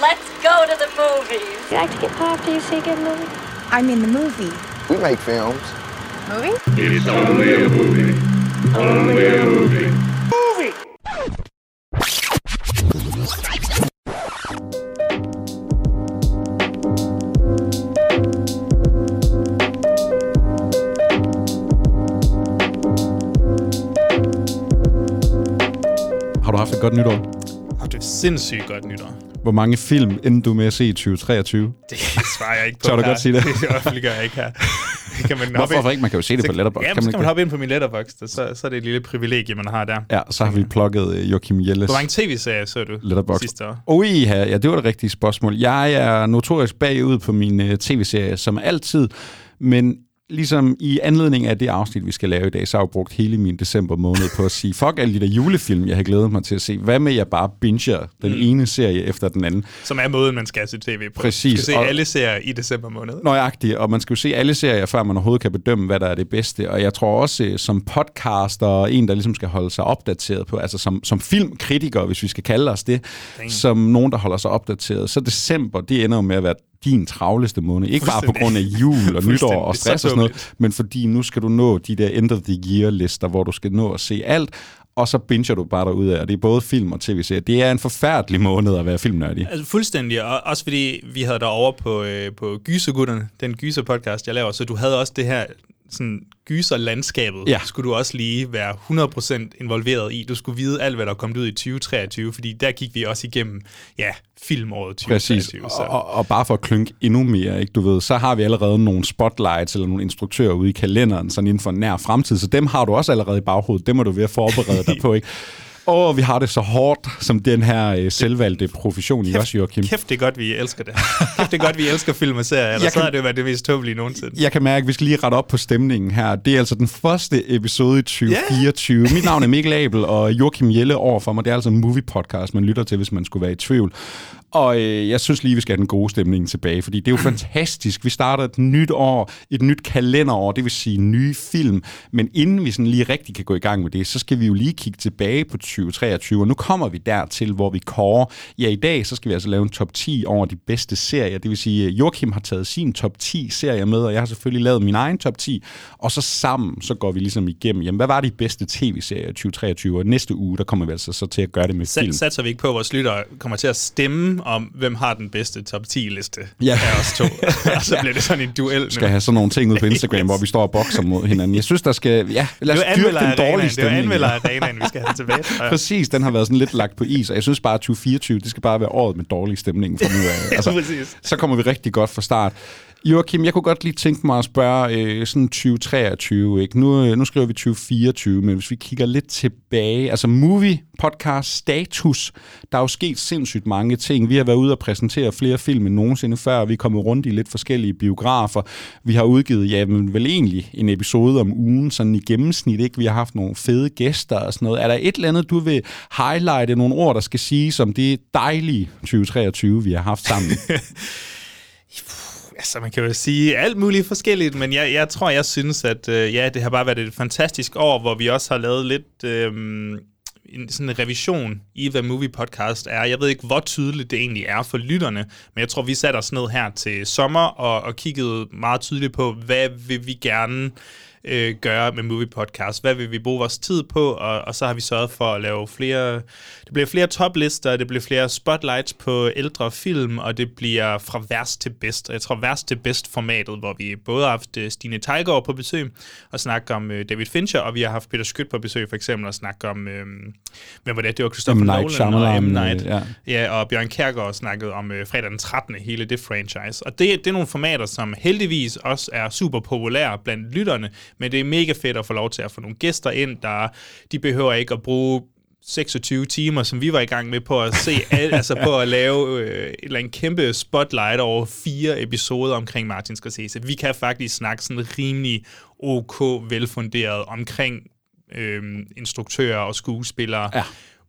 Let's go to the movies. You like to get pop after you see a good movie? I mean the movie. We make films. Movie? It's only a movie. Only a movie. movie. Har du haft et godt nytår? Har du et sindssygt godt nytår? Hvor mange film endte du med at se i 2023? Det svarer jeg ikke på Tør du her. godt sige det? det offentliggør jeg ikke her. Kan man hoppe Hvorfor ind- ikke? Man kan jo se det på Letterboxd. Ja, kan så man kan man hoppe ind på min letterbox, så, så er det et lille privilegie, man har der. Ja, så har vi plukket uh, Joachim Jelles Hvor mange tv-serier så du Letterboxd. sidste år? Ui, ja, det var det rigtige spørgsmål. Jeg er notorisk bagud på min uh, tv-serie, som altid, men ligesom i anledning af det afsnit, vi skal lave i dag, så har jeg brugt hele min december måned på at sige, fuck alle de der julefilm, jeg har glædet mig til at se. Hvad med, jeg bare binger den mm. ene serie efter den anden? Som er måden, man skal se tv på. Præcis, Du skal se og- alle serier i december måned. Nøjagtigt, og man skal jo se alle serier, før man overhovedet kan bedømme, hvad der er det bedste. Og jeg tror også, øh, som podcaster og en, der ligesom skal holde sig opdateret på, altså som, som filmkritiker, hvis vi skal kalde os det, Damn. som nogen, der holder sig opdateret, så december, det ender jo med at være din travleste måned. Ikke bare på grund af jul og nytår og stress og sådan noget, men fordi nu skal du nå de der end of the year lister, hvor du skal nå at se alt, og så binger du bare derud af, og det er både film og tv-serier. Det er en forfærdelig måned at være filmnørdig. Altså fuldstændig, og også fordi vi havde dig over på, øh, på Gysergutterne, den gyser-podcast, jeg laver, så du havde også det her sådan gyserlandskabet, Ja. skulle du også lige være 100% involveret i. Du skulle vide alt, hvad der kom ud i 2023, fordi der gik vi også igennem, ja, filmåret 2023. Præcis, Så. og, og, bare for at klynke endnu mere, ikke, du ved, så har vi allerede nogle spotlights eller nogle instruktører ude i kalenderen, sådan inden for nær fremtid, så dem har du også allerede i baghovedet, dem er du ved at forberede dig på, ikke? Og vi har det så hårdt, som den her øh, selvvalgte profession i også, Joachim. Kæft, det er godt, vi elsker det. Kæft, det er godt, vi elsker film og serier, ellers kan- har det været det mest tåbelige nogensinde. Jeg kan mærke, at vi skal lige rette op på stemningen her. Det er altså den første episode i 2024. Mit navn er Mikkel Abel, og Joachim Jelle over for mig. Det er altså en movie podcast, man lytter til, hvis man skulle være i tvivl. Og øh, jeg synes lige, vi skal have den gode stemning tilbage, fordi det er jo fantastisk. Vi starter et nyt år, et nyt kalenderår, det vil sige nye film. Men inden vi sådan lige rigtig kan gå i gang med det, så skal vi jo lige kigge tilbage på 2023. Og nu kommer vi dertil, hvor vi kårer. Ja, i dag så skal vi altså lave en top 10 over de bedste serier. Det vil sige, at Joachim har taget sin top 10 serier med, og jeg har selvfølgelig lavet min egen top 10. Og så sammen, så går vi ligesom igennem, jamen, hvad var de bedste tv-serier i 2023? Og næste uge, der kommer vi altså så til at gøre det med film. Sat, satser vi ikke på, at vores lyttere kommer til at stemme om, hvem har den bedste top 10-liste Ja. af os to. og så bliver det sådan en duel nu. skal have sådan nogle ting ud på Instagram, Yes. hvor vi står og bokser mod hinanden. Jeg synes, der skal... Ja, lad os dyrke den dårlige arenaen, det er stemning. anmelder arenaen, vi skal have tilbage. Præcis, den har været sådan lidt lagt på is, og jeg synes bare, at 2024, det skal bare være året med dårlig stemning fra nu af. Altså, præcis. så kommer vi rigtig godt fra start. Joachim, jeg kunne godt lige tænke mig at spørge øh, sådan 2023, ikke? Nu, øh, nu skriver vi 2024, men hvis vi kigger lidt tilbage, altså movie podcast status, der er jo sket sindssygt mange ting. Vi har været ude og præsentere flere film end nogensinde før, og vi er kommet rundt i lidt forskellige biografer. Vi har udgivet, ja, men vel egentlig en episode om ugen, sådan i gennemsnit, ikke? Vi har haft nogle fede gæster og sådan noget. Er der et eller andet, du vil highlighte, nogle ord, der skal sige, om det dejlige 2023, vi har haft sammen? Altså, man kan jo sige alt muligt forskelligt, men jeg, jeg tror, jeg synes, at øh, ja, det har bare været et fantastisk år, hvor vi også har lavet lidt øh, en sådan en revision i, hvad Movie Podcast er. Jeg ved ikke, hvor tydeligt det egentlig er for lytterne, men jeg tror, vi satte os ned her til sommer og, og kiggede meget tydeligt på, hvad vil vi gerne øh, gøre med Movie Podcast. Hvad vil vi bruge vores tid på? Og, og så har vi sørget for at lave flere... Det bliver flere toplister, det bliver flere spotlights på ældre film, og det bliver fra værst til bedst. Jeg tror, værst til bedst formatet, hvor vi både har haft øh, Stine Tejgaard på besøg og snakke om øh, David Fincher, og vi har haft Peter Skyt på besøg for eksempel og snakke om... Øh, hvem var det? Det var Christopher. Night Nolan Shyamalan, og M. Night. øh, ja. Ja, og Bjørn Kjærgaard snakkede om øh, fredag den 13. hele det franchise. Og det, det er nogle formater, som heldigvis også er super populære blandt lytterne, men det er mega fedt at få lov til at få nogle gæster ind, der de behøver ikke at bruge 26 timer, som vi var i gang med på at se, al, altså på at lave øh, et eller andet kæmpe spotlight over fire episoder omkring Martin Scorsese. Vi kan faktisk snakke sådan rimelig ok velfunderet omkring øh, instruktører og skuespillere, Ja.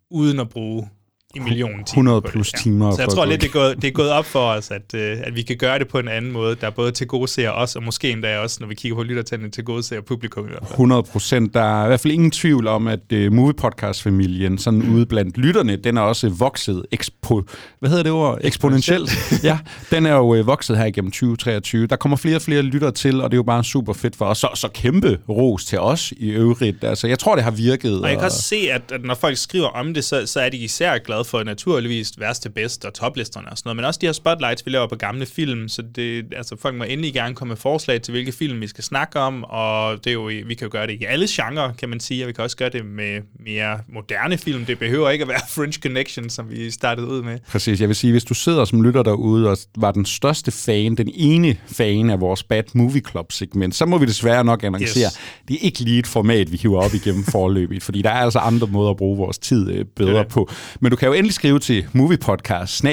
uden at bruge en million timer 100 på det. plus timer Så jeg tror lidt, det er, gået, det er gået op for os, at, øh, at vi kan gøre det på en anden måde, der både til gode ser os, og måske endda også, når vi kigger på lyttertallene, til gode ser publikum i hvert fald. 100 procent. Der er i hvert fald ingen tvivl om, at uh, Movie Podcast-familien, sådan mm. ude blandt lytterne, den er også vokset ekspo... Hvad hedder det ord? Eksponentielt. ja, den er jo uh, vokset her igennem 2023. Der kommer flere og flere lyttere til, og det er jo bare super fedt for os. Så, så kæmpe ros til os i øvrigt. Altså, jeg tror, det har virket. Og jeg kan også se, at, at når folk skriver om det, så, så er de især glade for naturligvis værste bedst og toplisterne og sådan noget, men også de her spotlights, vi laver på gamle film, så det, altså, folk må endelig gerne komme med forslag til, hvilke film vi skal snakke om, og det er jo, vi kan jo gøre det i alle genrer, kan man sige, og vi kan også gøre det med mere moderne film. Det behøver ikke at være French Connection, som vi startede ud med. Præcis. Jeg vil sige, hvis du sidder som lytter derude og var den største fan, den ene fan af vores Bad Movie Club-segment, så må vi desværre nok annoncere, Yes. det er ikke lige et format, vi hiver op igennem forløbet, fordi der er altså andre måder at bruge vores tid øh, bedre det. på. Men du kan jo endelig skrive til moviepodcast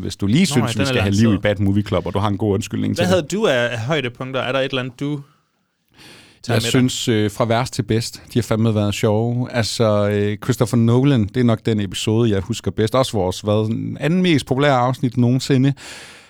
hvis du lige synes, ja, vi skal have liv i Bad Movie Club, og du har en god undskyldning Hvad til havde det. du af højdepunkter? Er der et eller andet, du Jeg synes, øh, fra værst til bedst, de har fandme været sjove. Altså, øh, Christopher Nolan, det er nok den episode, jeg husker bedst. Også vores hvad, den anden mest populære afsnit nogensinde.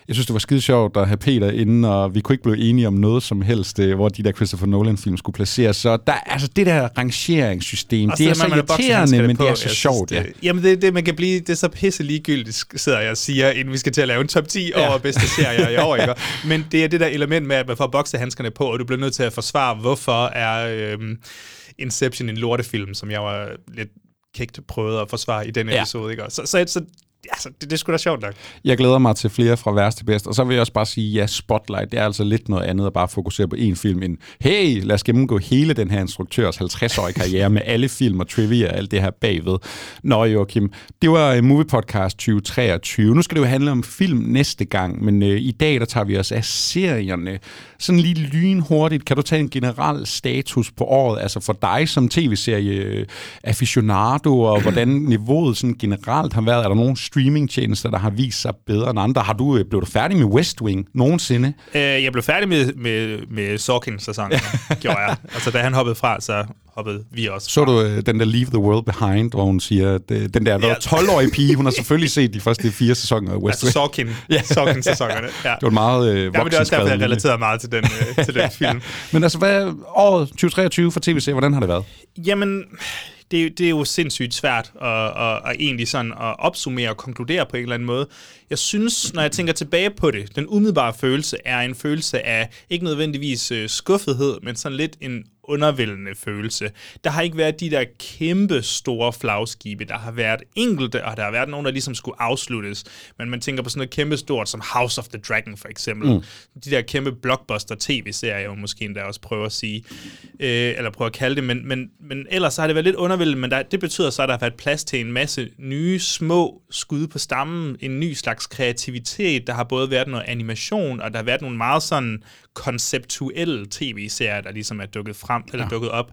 Jeg synes, det var skide sjovt at have Peter inde, og vi kunne ikke blive enige om noget som helst, øh, hvor de der Christopher Nolan-film skulle placeres. Så der, altså, det der rangeringssystem, Også det er så irriterende, men det er så sjovt. Ja. Jamen, det, det, man kan blive, det er så pisse ligegyldigt, sidder jeg og siger, inden vi skal til at lave en top 10 Ja. over bedste serier i år. Ikke? Men det er det der element med, at man får boksehandskerne på, og du bliver nødt til at forsvare, hvorfor er øhm, Inception en lortefilm, som jeg var lidt kægt prøvet at forsvare i den Ja. episode. Ikke? Så, så, så altså, det, det er sgu da sjovt nok. Jeg glæder mig til flere fra værst til bedst. Og så vil jeg også bare sige, ja, Spotlight, det er altså lidt noget andet at bare fokusere på én film, end hey, lad os gennemgå hele den her instruktørs 50-årige karriere med alle film og trivia og alt det her bagved. Nå, Joachim, det var øh, Movie Podcast 2023. Nu skal det jo handle om film næste gang, men øh, i dag, der tager vi os af serierne. Sådan lige lynhurtigt, kan du tage en generel status på året, altså for dig som tv-serie øh, aficionado, og hvordan niveauet sådan generelt har været? Er der nogen streamingtjenester, der har vist sig bedre end andre? Har du, øh, blev du færdig med West Wing nogensinde? Øh, jeg blev færdig med, med, med Sorkin-sæsonen, gjorde jeg. Altså, da han hoppede fra, så hoppede vi også Så fra. du øh, den der Leave the World Behind, hvor hun siger, at øh, den der, der Ja. 12-årige pige, hun har selvfølgelig set de første fire sæsoner af West Altså Wing. Sorkin, Ja. Sorkin-sæsonerne. Ja. Det var meget øh, Ja, men det er også derfor, jeg linje. relaterer meget til den, øh, til den film. Men altså, hvad året 2023 for tv-serier, hvordan har det været? Jamen, det, det er jo sindssygt svært at, at, at egentlig sådan at opsummere og konkludere på en eller anden måde. Jeg synes, når jeg tænker tilbage på det, den umiddelbare følelse er en følelse af ikke nødvendigvis øh, skuffethed, men sådan lidt en undervældende følelse. Der har ikke været de der kæmpe store flagskibe. Der har været enkelte, og der har været nogen, der ligesom skulle afsluttes. Men man tænker på sådan noget kæmpe stort som House of the Dragon for eksempel. Mm. De der kæmpe blockbuster tv-serier, måske endda også prøver at sige, øh, eller prøver at kalde det. Men, men, men ellers så har det været lidt undervældende, men der, det betyder så, at der har været plads til en masse nye, små skud på stammen, en ny slags kreativitet. Der har både været noget animation, og der har været nogle meget sådan konceptuelle tv-serier, der ligesom er dukket frem, eller ja. dukket op.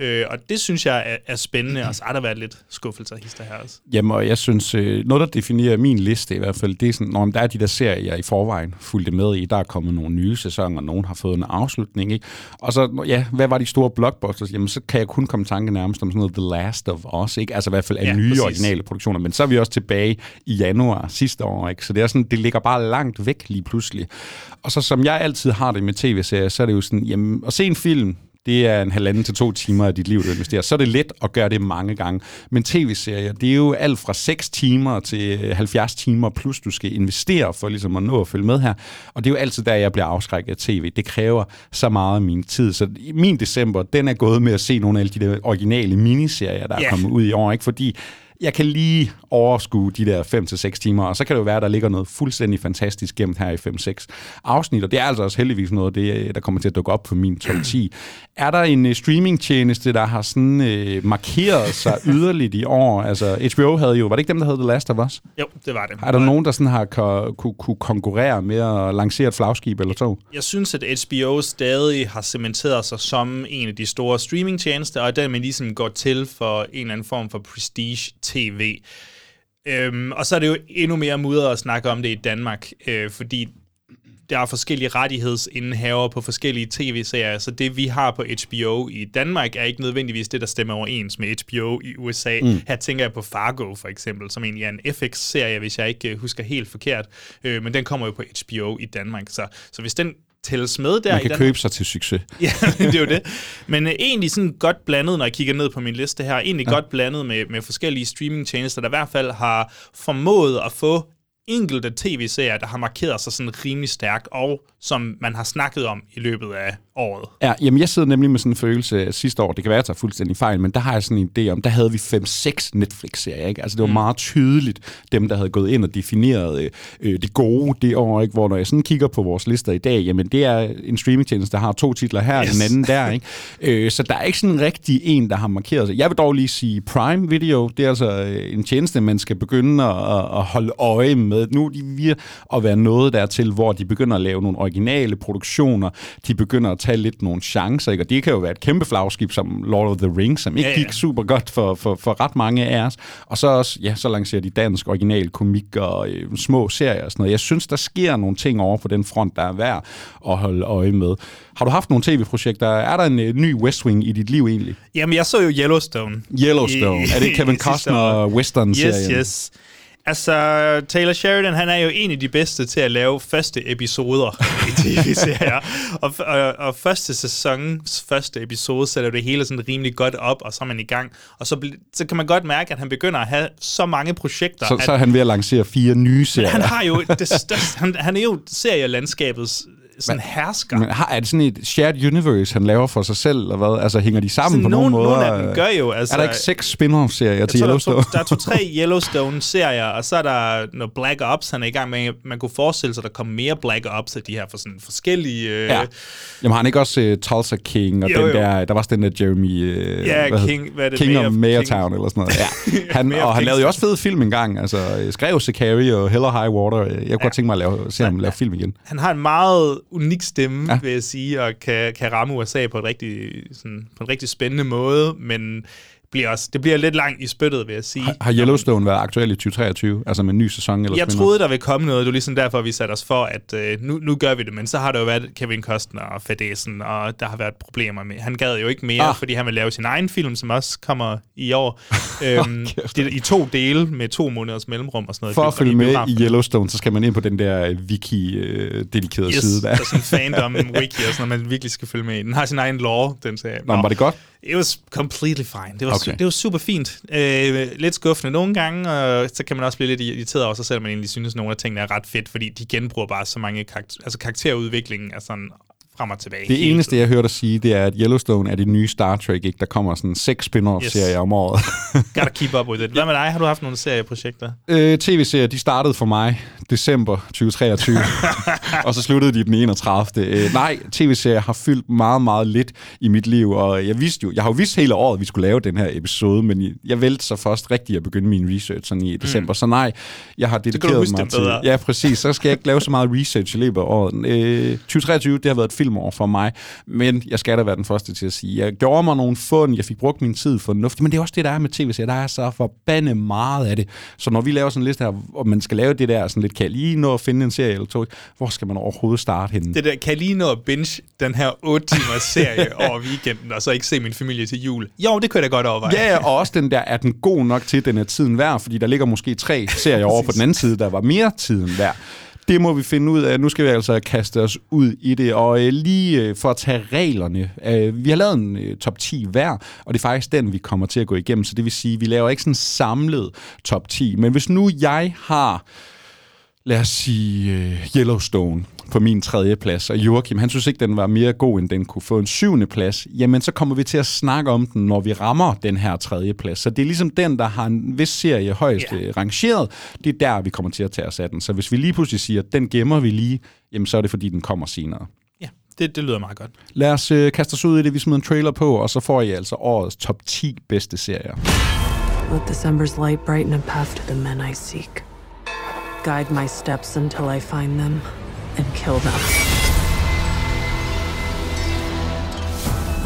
Øh, og det synes jeg er, er spændende, og så har der været lidt skuffelser hister her også. Jamen, og jeg synes, øh, noget, der definerer min liste i hvert fald, det er sådan, når der er de der serier, jeg i forvejen fulgte med i, der er kommet nogle nye sæsoner, og nogen har fået en afslutning, ikke? Og så, ja, hvad var de store blockbusters? Jamen, så kan jeg kun komme tanke nærmest om sådan noget The Last of Us, ikke? Altså i hvert fald af ja, nye præcis. originale produktioner, men så er vi også tilbage i januar sidste år, ikke? Så det er sådan, det ligger bare langt væk lige pludselig. Og så som jeg altid har det med tv-serier, så er det jo sådan, jamen, at se en film, det er en halvanden til to timer af dit liv, du investerer. Så er det let at gøre det mange gange. Men tv-serier, det er jo alt fra 6 timer til 70 timer, plus du skal investere for ligesom at nå at følge med her. Og det er jo altid der, jeg bliver afskrækket af tv. Det kræver så meget af min tid. Så min december, den er gået med at se nogle af de der originale miniserier, der er Ja. kommet ud i år. Ikke? Fordi jeg kan lige overskue de der 5-6 timer, og så kan det jo være, at der ligger noget fuldstændig fantastisk gemt her i 5-6 afsnit, og det er altså også heldigvis noget af det, der kommer til at dukke op på min top 10. Er der en uh, streamingtjeneste, der har sådan uh, markeret sig yderligt i år? Altså HBO havde jo, var det ikke dem, der havde The Last of Us? Jo, det var det. Er der nogen, der sådan har kunne, kunne konkurrere med at lancere et flagskib eller to? Jeg synes, at HBO stadig har cementeret sig som en af de store streamingtjenester, og den man ligesom går til for en eller anden form for prestige tv. Øhm, og så er det jo endnu mere mudder at snakke om det i Danmark, øh, fordi der er forskellige rettighedsindehaver på forskellige tv-serier, så det vi har på HBO i Danmark er ikke nødvendigvis det, der stemmer overens med HBO i USA. Mm. Her tænker jeg på Fargo for eksempel, som egentlig er en FX-serie, hvis jeg ikke øh, husker helt forkert, øh, men den kommer jo på HBO i Danmark. Så, så hvis den tælles med der Man i kan den købe sig til succes. ja, det er jo det. Men øh, egentlig sådan godt blandet, når jeg kigger ned på min liste her, egentlig ja. godt blandet med, med forskellige streamingtjenester, der i hvert fald har formået at få enkelte tv-serier, der har markeret sig sådan rimelig stærkt, og som man har snakket om i løbet af året. Ja, jamen jeg sidder nemlig med sådan en følelse sidste år, det kan være, at jeg tager fuldstændig fejl, men der har jeg sådan en idé om, der havde vi 5-6 Netflix-serier, ikke? Altså det var mm. meget tydeligt, dem der havde gået ind og defineret øh, det gode det år, ikke? Hvor når jeg sådan kigger på vores lister i dag, jamen det er en streamingtjeneste, der har to titler her, yes. den anden der, ikke? Øh, så der er ikke sådan rigtig en, der har markeret sig. Jeg vil dog lige sige Prime Video, det er altså øh, en tjeneste, man skal begynde at, at holde øje med. Nu er de ved at være noget dertil, hvor de begynder at lave nogle originale produktioner, de begynder at tage lidt nogle chancer, ikke? og det kan jo være et kæmpe flagskib som Lord of the Rings, som ikke ja, ja. gik super godt for, for, for ret mange af os. Og så også, ja, så lancerer de dansk original komik og øh, små serier og sådan noget. Jeg synes, der sker nogle ting over på den front, der er værd at holde øje med. Har du haft nogle tv-projekter? Er der en øh, ny West Wing i dit liv egentlig? Jamen, jeg så jo Yellowstone. Yellowstone. I, er det Kevin Costner western-serien? Yes, yes. Altså, Taylor Sheridan, han er jo en af de bedste til at lave første episoder i tv-serier. og, og, og første sæsons første episode sætter det hele sådan rimelig godt op, og så er man i gang. Og så, så kan man godt mærke, at han begynder at have så mange projekter. Så, at, så er han ved at lancere fire nye serier. han har jo det største, han, han er jo serielandskabets sådan hersker. Men har, er det sådan et shared universe, han laver for sig selv, eller hvad? Altså, hænger de sammen sådan på nogen, nogle måder? Nogle af dem gør jo. Altså, er der ikke seks spin-off-serier til Yellowstone? Der er, to, der er to-tre Yellowstone-serier, og så er der noget Black Ops, han er i gang med. Man kunne forestille sig, at der kommer mere Black Ops af de her for sådan forskellige... Øh... Ja. Jamen har han ikke også uh, Tulsa King, og jo, den jo. der, der var også den der Jeremy... Uh, ja, hvad King, hvad er det? King of Mayertown, eller sådan noget. Ja. Han, og han lavede jo også fed film engang. Altså, skrev Sicario og Hell or High Water. Jeg kunne ja. godt tænke mig at lave, se ham lave film igen. Han har en meget unik stemme, ja. vil jeg sige, og kan, kan ramme USA på, et rigtig, sådan, på en rigtig spændende måde, men bliver også, det bliver lidt langt i spyttet, vil jeg sige. Har, har Yellowstone været aktuel i 2023, altså med en ny sæson? Eller jeg troede, der ville komme noget. Det var ligesom derfor, vi satte os for, at øh, nu, nu gør vi det. Men så har der jo været Kevin Costner og Fedesen, og der har været problemer med. Han gad jo ikke mere, ah. fordi han vil lave sin egen film, som også kommer i år. øhm, det, I to dele med to måneders mellemrum og sådan noget. For at følge med i Yellowstone, så skal man ind på den der wiki-dedikerede øh, yes, side. Der. der er sådan en fandom wiki, og sådan noget, man virkelig skal følge med i. Den har sin egen lore, den serie. Nå, Nå, var det godt? It was completely fine. Det var, okay. det var super fint. Øh, lidt skuffende nogle gange, og så kan man også blive lidt irriteret over sig, selvom man egentlig synes, at nogle af tingene er ret fedt, fordi de genbruger bare så mange karakter, altså karakterudviklingen er sådan frem og tilbage. Det eneste, tiden. jeg hørte dig sige, det er, at Yellowstone er det nye Star Trek, ikke? Der kommer sådan seks spin-off-serier yes. om året. Gotta keep up with it. Hvad med dig? Har du haft nogle serieprojekter? Øh, TV-serier, de startede for mig december 2023, og så sluttede de den 31. Øh, nej, tv-serier har fyldt meget, meget lidt i mit liv, og jeg vidste jo, jeg har jo vidst hele året, at vi skulle lave den her episode, men jeg valgte så først rigtigt at begynde min research sådan i december, mm. så nej, jeg har dedikeret mig til... Ja, præcis, så skal jeg ikke lave så meget research i løbet af året. Øh, 2023, det har været et filmår for mig, men jeg skal da være den første til at sige, jeg gjorde mig nogle fund, jeg fik brugt min tid fornuftigt, men det er også det, der er med tv-serier, der er så forbandet meget af det. Så når vi laver sådan en liste her, og man skal lave det der sådan lidt, kan jeg lige nå at finde en serie eller to, hvor skal man overhovedet starte henne? Det der, kan jeg lige nå at binge den her 8 timers serie over weekenden, og så ikke se min familie til jul? Jo, det kunne jeg da godt overveje. Ja, og også den der, er den god nok til, den er tiden værd, fordi der ligger måske tre serier over på den anden side, der var mere tiden værd. Det må vi finde ud af. Nu skal vi altså kaste os ud i det. Og øh, lige øh, for at tage reglerne. Øh, vi har lavet en øh, top 10 hver, og det er faktisk den, vi kommer til at gå igennem. Så det vil sige, at vi laver ikke sådan en samlet top 10. Men hvis nu jeg har lad os sige, øh, Yellowstone på min tredje plads, og Joachim, han synes ikke, den var mere god, end den kunne få en syvende plads, jamen så kommer vi til at snakke om den, når vi rammer den her tredje plads. Så det er ligesom den, der har en vis serie højst yeah. rangeret, det er der, vi kommer til at tage os af den. Så hvis vi lige pludselig siger, at den gemmer vi lige, jamen så er det, fordi den kommer senere. Ja, det, det lyder meget godt. Lad os uh, kaste os ud i det, vi smider en trailer på, og så får I altså årets top 10 bedste serier. Let December's light brighten a path to the men I seek. guide my steps until I find them and kill them.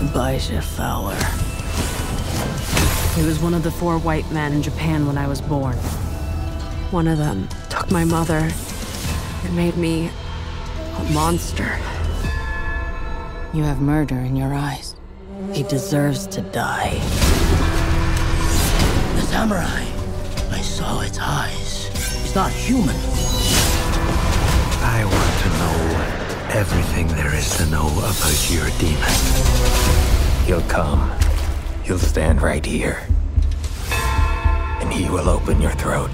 Abijah Fowler. He was one of the four white men in Japan when I was born. One of them took my mother and made me A monster. You have murder in your eyes. He deserves to die. The samurai. I saw its eyes. It's not human. I want to know everything there is to know about your demon. He'll come. He'll stand right here. And he will open your throat.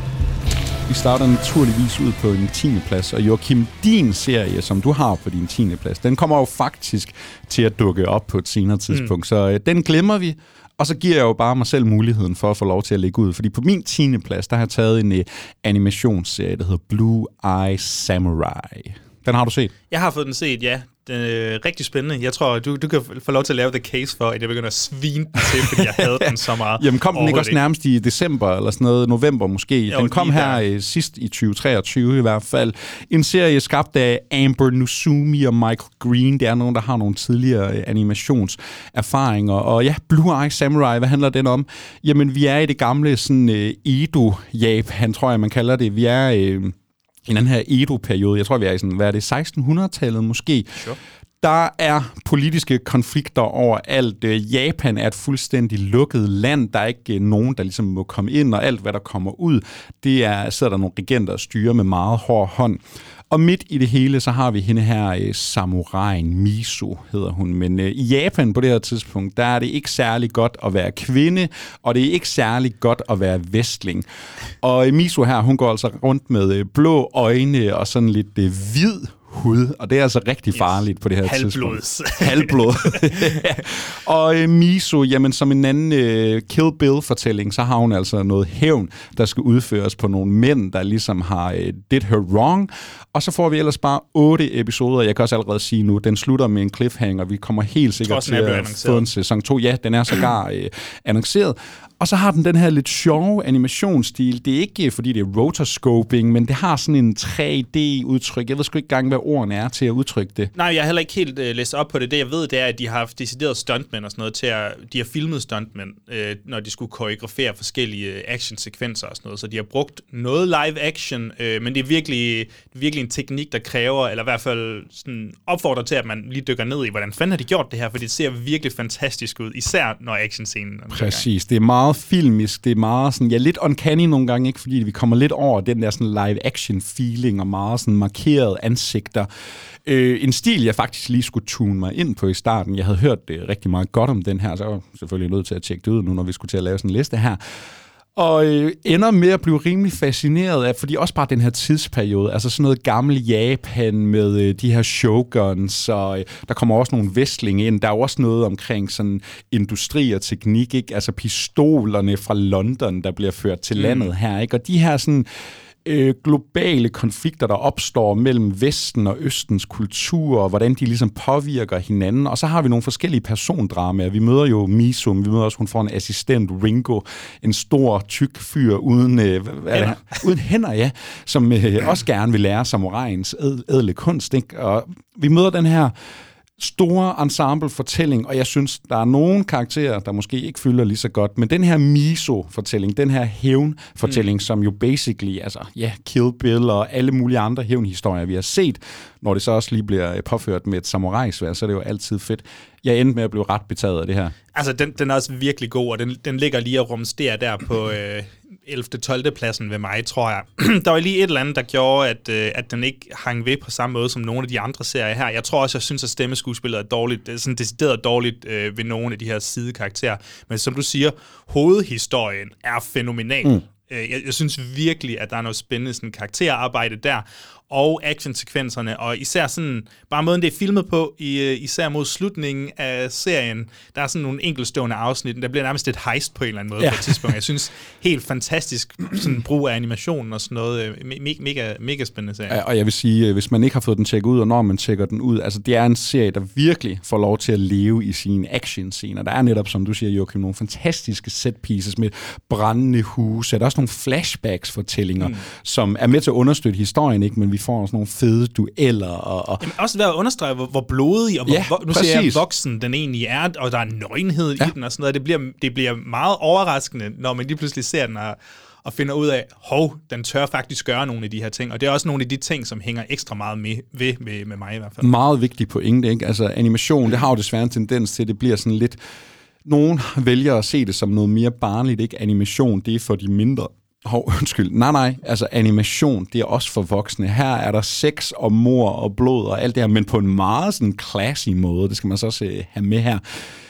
Vi starter naturligvis ud på en 10. plads, og Joachim, din serie, som du har på din 10. plads, den kommer jo faktisk til at dukke op på et senere tidspunkt, mm. så øh, den glemmer vi, og så giver jeg jo bare mig selv muligheden for at få lov til at ligge ud, fordi på min 10. plads, der har jeg taget en uh, animationsserie, der hedder Blue Eye Samurai. Den har du set? Jeg har fået den set, ja. Er rigtig spændende. Jeg tror, du, du kan få lov til at lave the case for, at jeg begynder at svine den til, fordi jeg havde den så meget. Jamen kom den ikke også nærmest i december, eller sådan noget, november måske? Jo, den kom her der. sidst i 2023 i hvert fald. En serie skabt af Amber Nusumi og Michael Green. Det er nogen, der har nogle tidligere øh, animationserfaringer. Og ja, Blue Eye Samurai, hvad handler den om? Jamen, vi er i det gamle sådan uh, Edo-Japan, tror jeg, man kalder det. Vi er... Uh, i den her Edo-periode, jeg tror, vi er i sådan, hvad er det, 1600-tallet måske, sure. Der er politiske konflikter over alt. Øh, Japan er et fuldstændig lukket land. Der er ikke øh, nogen, der ligesom må komme ind, og alt, hvad der kommer ud, det er, sidder der nogle regenter og styrer med meget hård hånd. Og midt i det hele, så har vi hende her, øh, uh, samuraien Miso hedder hun. Men uh, i Japan på det her tidspunkt, der er det ikke særlig godt at være kvinde, og det er ikke særlig godt at være vestling. Og uh, Miso her, hun går altså rundt med uh, blå øjne og sådan lidt uh, hvid hud, og det er altså rigtig farligt yes. på det her Halvblods. tidspunkt. Halvblod. Og uh, Miso, jamen som en anden uh, Kill Bill-fortælling, så har hun altså noget hævn, der skal udføres på nogle mænd, der ligesom har uh, did her wrong. Og så får vi ellers bare otte episoder. Jeg kan også allerede sige nu, den slutter med en cliffhanger. Vi kommer helt sikkert til at få en sæson 2. Ja, den er sågar uh, annonceret. Og så har den den her lidt sjove animationsstil. Det er ikke, fordi det er rotoscoping, men det har sådan en 3D-udtryk. Jeg ved sgu ikke engang, hvad ordene er til at udtrykke det. Nej, jeg har heller ikke helt uh, læst op på det. Det, jeg ved, det er, at de har haft decideret stuntmænd og sådan noget til at... De har filmet stuntmænd, uh, når de skulle koreografere forskellige uh, actionsekvenser og sådan noget. Så de har brugt noget live action, uh, men det er virkelig, virkelig en teknik, der kræver, eller i hvert fald sådan opfordrer til, at man lige dykker ned i, hvordan fanden har de gjort det her, for det ser virkelig fantastisk ud, især når actionscenen Præcis, det er meget meget filmisk, det er meget sådan, ja, lidt uncanny nogle gange, ikke? fordi vi kommer lidt over den der sådan live-action feeling og meget sådan markerede ansigter. Øh, en stil, jeg faktisk lige skulle tune mig ind på i starten. Jeg havde hørt det rigtig meget godt om den her, så jeg var selvfølgelig nødt til at tjekke det ud nu, når vi skulle til at lave sådan en liste her og øh, ender med at blive rimelig fascineret af, fordi også bare den her tidsperiode, altså sådan noget gammel Japan med øh, de her shoguns, og øh, der kommer også nogle vestlinge ind. Der er også noget omkring sådan industri og teknik, ikke? altså pistolerne fra London, der bliver ført til mm. landet her, ikke? og de her sådan øh, globale konflikter, der opstår mellem Vesten og Østens kultur, og hvordan de ligesom påvirker hinanden. Og så har vi nogle forskellige persondramaer. Vi møder jo Miso, vi møder også, hun får en assistent, Ringo, en stor, tyk fyr uden, øh, hænder. uden hænder, ja, som øh, også gerne vil lære samuraiens ædle kunst. Ikke? Og vi møder den her store ensemble-fortælling, og jeg synes, der er nogle karakterer, der måske ikke fylder lige så godt, men den her miso-fortælling, den her hævn-fortælling, mm. som jo basically, altså, ja, yeah, Kill Bill og alle mulige andre hævnhistorier, vi har set, når det så også lige bliver påført med et samurai-svær, så er det jo altid fedt. Jeg endte med at blive ret betaget af det her. Altså, den, den er også virkelig god, og den, den ligger lige og rumsterer der på, øh, 11. 12. pladsen ved mig, tror jeg. der var lige et eller andet, der gjorde, at, øh, at den ikke hang ved på samme måde som nogle af de andre serier her. Jeg tror også, jeg synes, at stemmeskuespillet er dårligt, er sådan decideret dårligt øh, ved nogle af de her sidekarakterer. Men som du siger, hovedhistorien er fænomenal. Mm. Øh, jeg, jeg synes virkelig, at der er noget spændende sådan, karakterarbejde der, og actionsekvenserne, og især sådan, bare måden det er filmet på, i, øh, især mod slutningen af serien, der er sådan nogle enkeltstående afsnit, der bliver nærmest et heist på en eller anden måde ja. på et tidspunkt. Jeg synes, helt fantastisk sådan brug af animationen og sådan noget, øh, me- mega, mega spændende serie. Ja, og jeg vil sige, øh, hvis man ikke har fået den tjekket ud, og når man tjekker den ud, altså det er en serie, der virkelig får lov til at leve i sine action-scener. Der er netop, som du siger, Joachim, nogle fantastiske set pieces med brændende huse, der er også nogle flashbacks-fortællinger, mm. som er med til at understøtte historien, ikke? men vi får også nogle fede dueller. Og, og Jamen, også ved at understrege, hvor, hvor blodig og hvor, ja, hvor, nu præcis. ser jeg, voksen den egentlig er, og der er nøgenhed ja. i den og sådan noget. Det bliver, det bliver meget overraskende, når man lige pludselig ser den og, og finder ud af, hov, den tør faktisk gøre nogle af de her ting. Og det er også nogle af de ting, som hænger ekstra meget med, ved med, med mig i hvert fald. Meget vigtig pointe, ikke? Altså animation, det har jo desværre en tendens til, at det bliver sådan lidt... Nogen vælger at se det som noget mere barnligt, ikke? Animation, det er for de mindre Hov, undskyld. Nej, nej. Altså, animation, det er også for voksne. Her er der sex og mor og blod og alt det her, men på en meget sådan classy måde. Det skal man så også øh, have med her.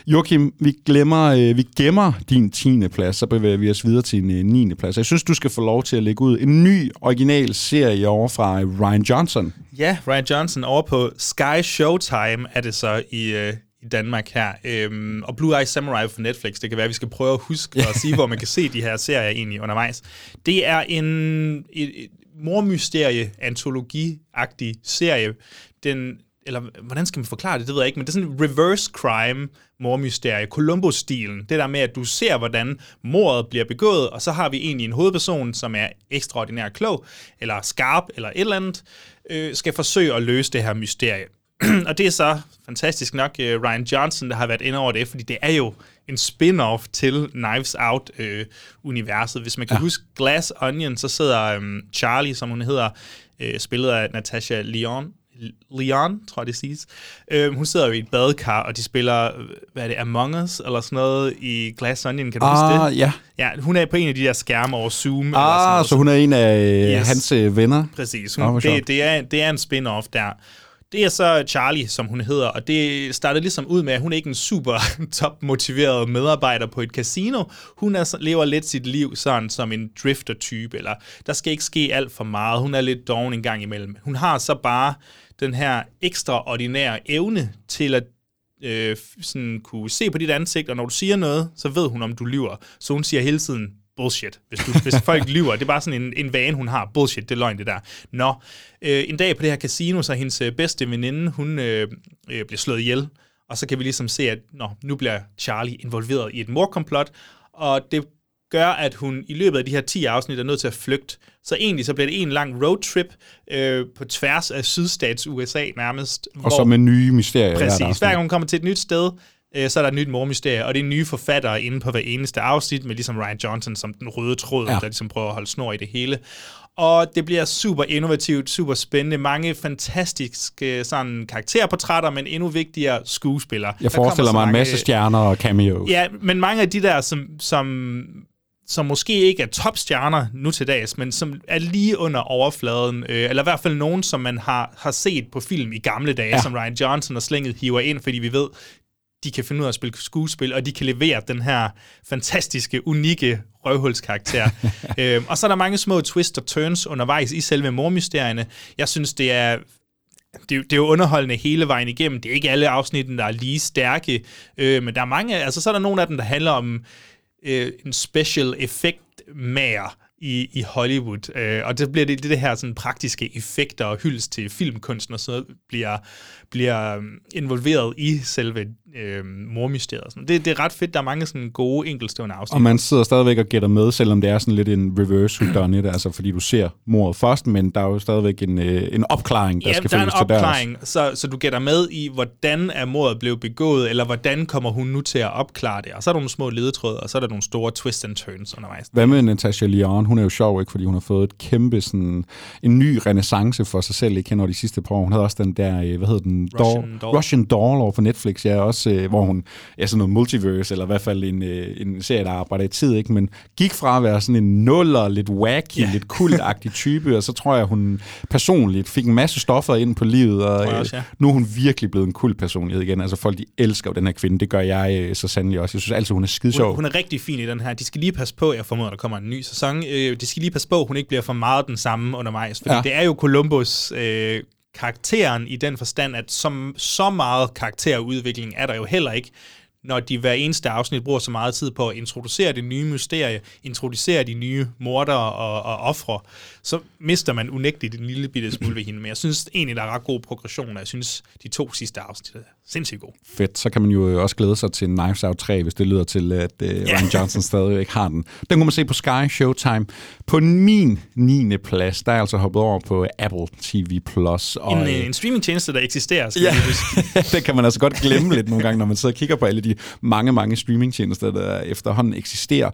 Joachim, vi, glemmer, øh, vi gemmer din 10. plads, så bevæger vi os videre til en øh, 9. plads. Jeg synes, du skal få lov til at lægge ud en ny original serie over fra øh, Ryan Johnson. Ja, Ryan Johnson over på Sky Showtime er det så i, øh, i Danmark her. Øhm, og Blue Eye Samurai for Netflix, det kan være, at vi skal prøve at huske og sige, hvor man kan se de her serier egentlig undervejs. Det er en et, et mormysterie antologi-agtig serie. Den, eller hvordan skal man forklare det, det ved jeg ikke, men det er sådan en reverse crime mormysterie, Columbo-stilen. Det der med, at du ser, hvordan mordet bliver begået, og så har vi egentlig en hovedperson, som er ekstraordinær klog, eller skarp, eller et eller andet, øh, skal forsøge at løse det her mysterie. og det er så fantastisk nok uh, Ryan Johnson, der har været inde over det, fordi det er jo en spin-off til Knives Out-universet. Uh, Hvis man kan ja. huske Glass Onion, så sidder um, Charlie, som hun hedder, uh, spillet af Natasha Leon, Leon, tror jeg det siges. Uh, hun sidder jo i et badekar, og de spiller, hvad er det, Among Us, eller sådan noget i Glass Onion, kan du ah, huske det? ja. Ja, hun er på en af de der skærme over Zoom. Ah, eller sådan noget. så hun er en af yes. hans venner? Præcis. Hun, oh, det, det, er, det er en spin-off der. Det er så Charlie, som hun hedder, og det startede ligesom ud med, at hun er ikke en super top-motiveret medarbejder på et casino. Hun er, lever lidt sit liv sådan som en drifter-type, eller der skal ikke ske alt for meget. Hun er lidt doven en gang imellem. Hun har så bare den her ekstraordinære evne til at øh, sådan kunne se på dit ansigt, og når du siger noget, så ved hun, om du lyver. Så hun siger hele tiden, bullshit, hvis, du, hvis folk lyver. Det er bare sådan en, en vane, hun har. Bullshit, det er løgn, det der. Nå, øh, en dag på det her casino, så hendes øh, bedste veninde, hun øh, øh, bliver slået ihjel. Og så kan vi ligesom se, at nå, nu bliver Charlie involveret i et morkomplot, og det gør, at hun i løbet af de her 10 afsnit er nødt til at flygte. Så egentlig så bliver det en lang roadtrip øh, på tværs af sydstats USA nærmest. Og hvor, så med nye mysterier. Præcis. Hver gang hun kommer til et nyt sted, øh, så er der et nyt mormysterie, og det er nye forfattere inde på hver eneste afsnit, med ligesom Ryan Johnson som den røde tråd, ja. der ligesom prøver at holde snor i det hele. Og det bliver super innovativt, super spændende. Mange fantastiske sådan, karakterportrætter, men endnu vigtigere skuespillere. Jeg forestiller mig mange, en masse stjerner og cameos. Ja, men mange af de der, som, som som måske ikke er topstjerner nu til dags, men som er lige under overfladen, øh, eller i hvert fald nogen, som man har, har set på film i gamle dage, ja. som Ryan Johnson og slænget hiver ind, fordi vi ved, de kan finde ud af at spille skuespil, og de kan levere den her fantastiske, unikke røvhulskarakter. øhm, og så er der mange små twists og turns undervejs i selve mormysterierne. Jeg synes, det er det, det er jo underholdende hele vejen igennem. Det er ikke alle afsnitten, der er lige stærke, øh, men der er mange, altså så er der nogle af dem, der handler om øh, en special effect mager i, i Hollywood. Øh, og det bliver det, det, det her sådan praktiske effekter og hyldes til filmkunsten og så bliver, bliver øhm, involveret i selve øh, mormysteriet. Sådan. Det, det er ret fedt. Der er mange sådan gode enkeltstående afsnit. Og man sidder stadigvæk og gætter med, selvom det er sådan lidt en reverse whodunit, altså fordi du ser mordet først, men der er jo stadigvæk en, øh, en opklaring, der ja, skal der er en opklaring, så, så du gætter med i, hvordan er mordet blevet begået, eller hvordan kommer hun nu til at opklare det. Og så er der nogle små ledetråde, og så er der nogle store twists and turns undervejs. Hvad med Natasha Lyon? Hun er jo sjov, ikke? fordi hun har fået et kæmpe sådan, en ny renaissance for sig selv, ikke over de sidste par år. Hun havde også den der, øh, hvad hedder den? Russian Doll, Doll. Russian Doll over på Netflix, ja, også, øh, hvor hun er sådan noget multiverse, eller i hvert fald en, øh, en serie, der arbejder i tid, ikke? men gik fra at være sådan en nuller, lidt wacky, yeah. lidt kultagtig type, og så tror jeg, hun personligt fik en masse stoffer ind på livet, og også, ja. nu er hun virkelig blevet en kult personlighed igen. Altså folk, de elsker jo den her kvinde, det gør jeg så sandelig også. Jeg synes altid, hun er skide sjov. Hun, hun er rigtig fin i den her. De skal lige passe på, jeg formoder, der kommer en ny sæson, øh, de skal lige passe på, hun ikke bliver for meget den samme undervejs, fordi ja. det er jo Columbus øh, karakteren i den forstand, at som, så meget karakterudvikling er der jo heller ikke, når de hver eneste afsnit bruger så meget tid på at introducere det nye mysterie, introducere de nye mordere og, og ofre, så mister man unægteligt en lille bitte smule ved hende. Men jeg synes egentlig, der er ret god progression, og jeg synes, de to sidste afsnit sindssygt gode. Fedt. Så kan man jo også glæde sig til Knives Out 3, hvis det lyder til, at yeah. Ryan Johnson stadig ikke har den. Den kunne man se på Sky Showtime. På min 9. plads, der er altså hoppet over på Apple TV+. Plus. Og, en, en streamingtjeneste, der eksisterer, skal ja, det kan man altså godt glemme lidt nogle gange, når man sidder og kigger på alle de mange, mange streamingtjenester, der efterhånden eksisterer.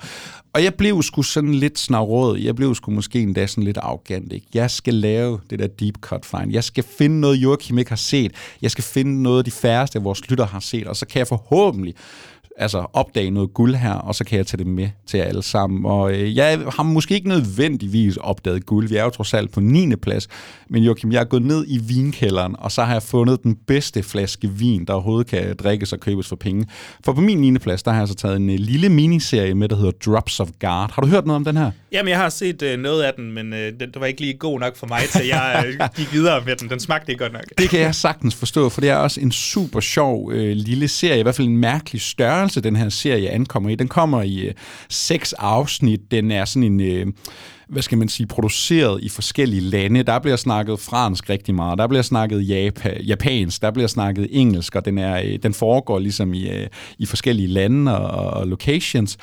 Og jeg blev sgu sådan lidt snarråd. Jeg blev sgu måske endda sådan lidt arrogant. Ikke? Jeg skal lave det der deep cut find. Jeg skal finde noget, Joachim ikke har set. Jeg skal finde noget, de færreste af vores lytter har set. Og så kan jeg forhåbentlig altså opdage noget guld her, og så kan jeg tage det med til jer alle sammen. Og øh, jeg har måske ikke nødvendigvis opdaget guld. Vi er jo trods alt på 9. plads. Men Joachim, jeg er gået ned i vinkælderen, og så har jeg fundet den bedste flaske vin, der overhovedet kan drikkes og købes for penge. For på min 9. plads, der har jeg så taget en øh, lille miniserie med, der hedder Drops of Guard. Har du hørt noget om den her? Jamen, jeg har set øh, noget af den, men øh, den, det var ikke lige god nok for mig, til jeg øh, gik videre med den. Den smagte ikke godt nok. Det kan jeg sagtens forstå, for det er også en super sjov øh, lille serie, i hvert fald en mærkelig størrelse, den her serie ankommer i. Den kommer i øh, seks afsnit. Den er sådan en... Øh, hvad skal man sige, produceret i forskellige lande. Der bliver snakket fransk rigtig meget, der bliver snakket Japan, japansk, der bliver snakket engelsk, og den, er, øh, den foregår ligesom i, øh, i forskellige lande og, og locations.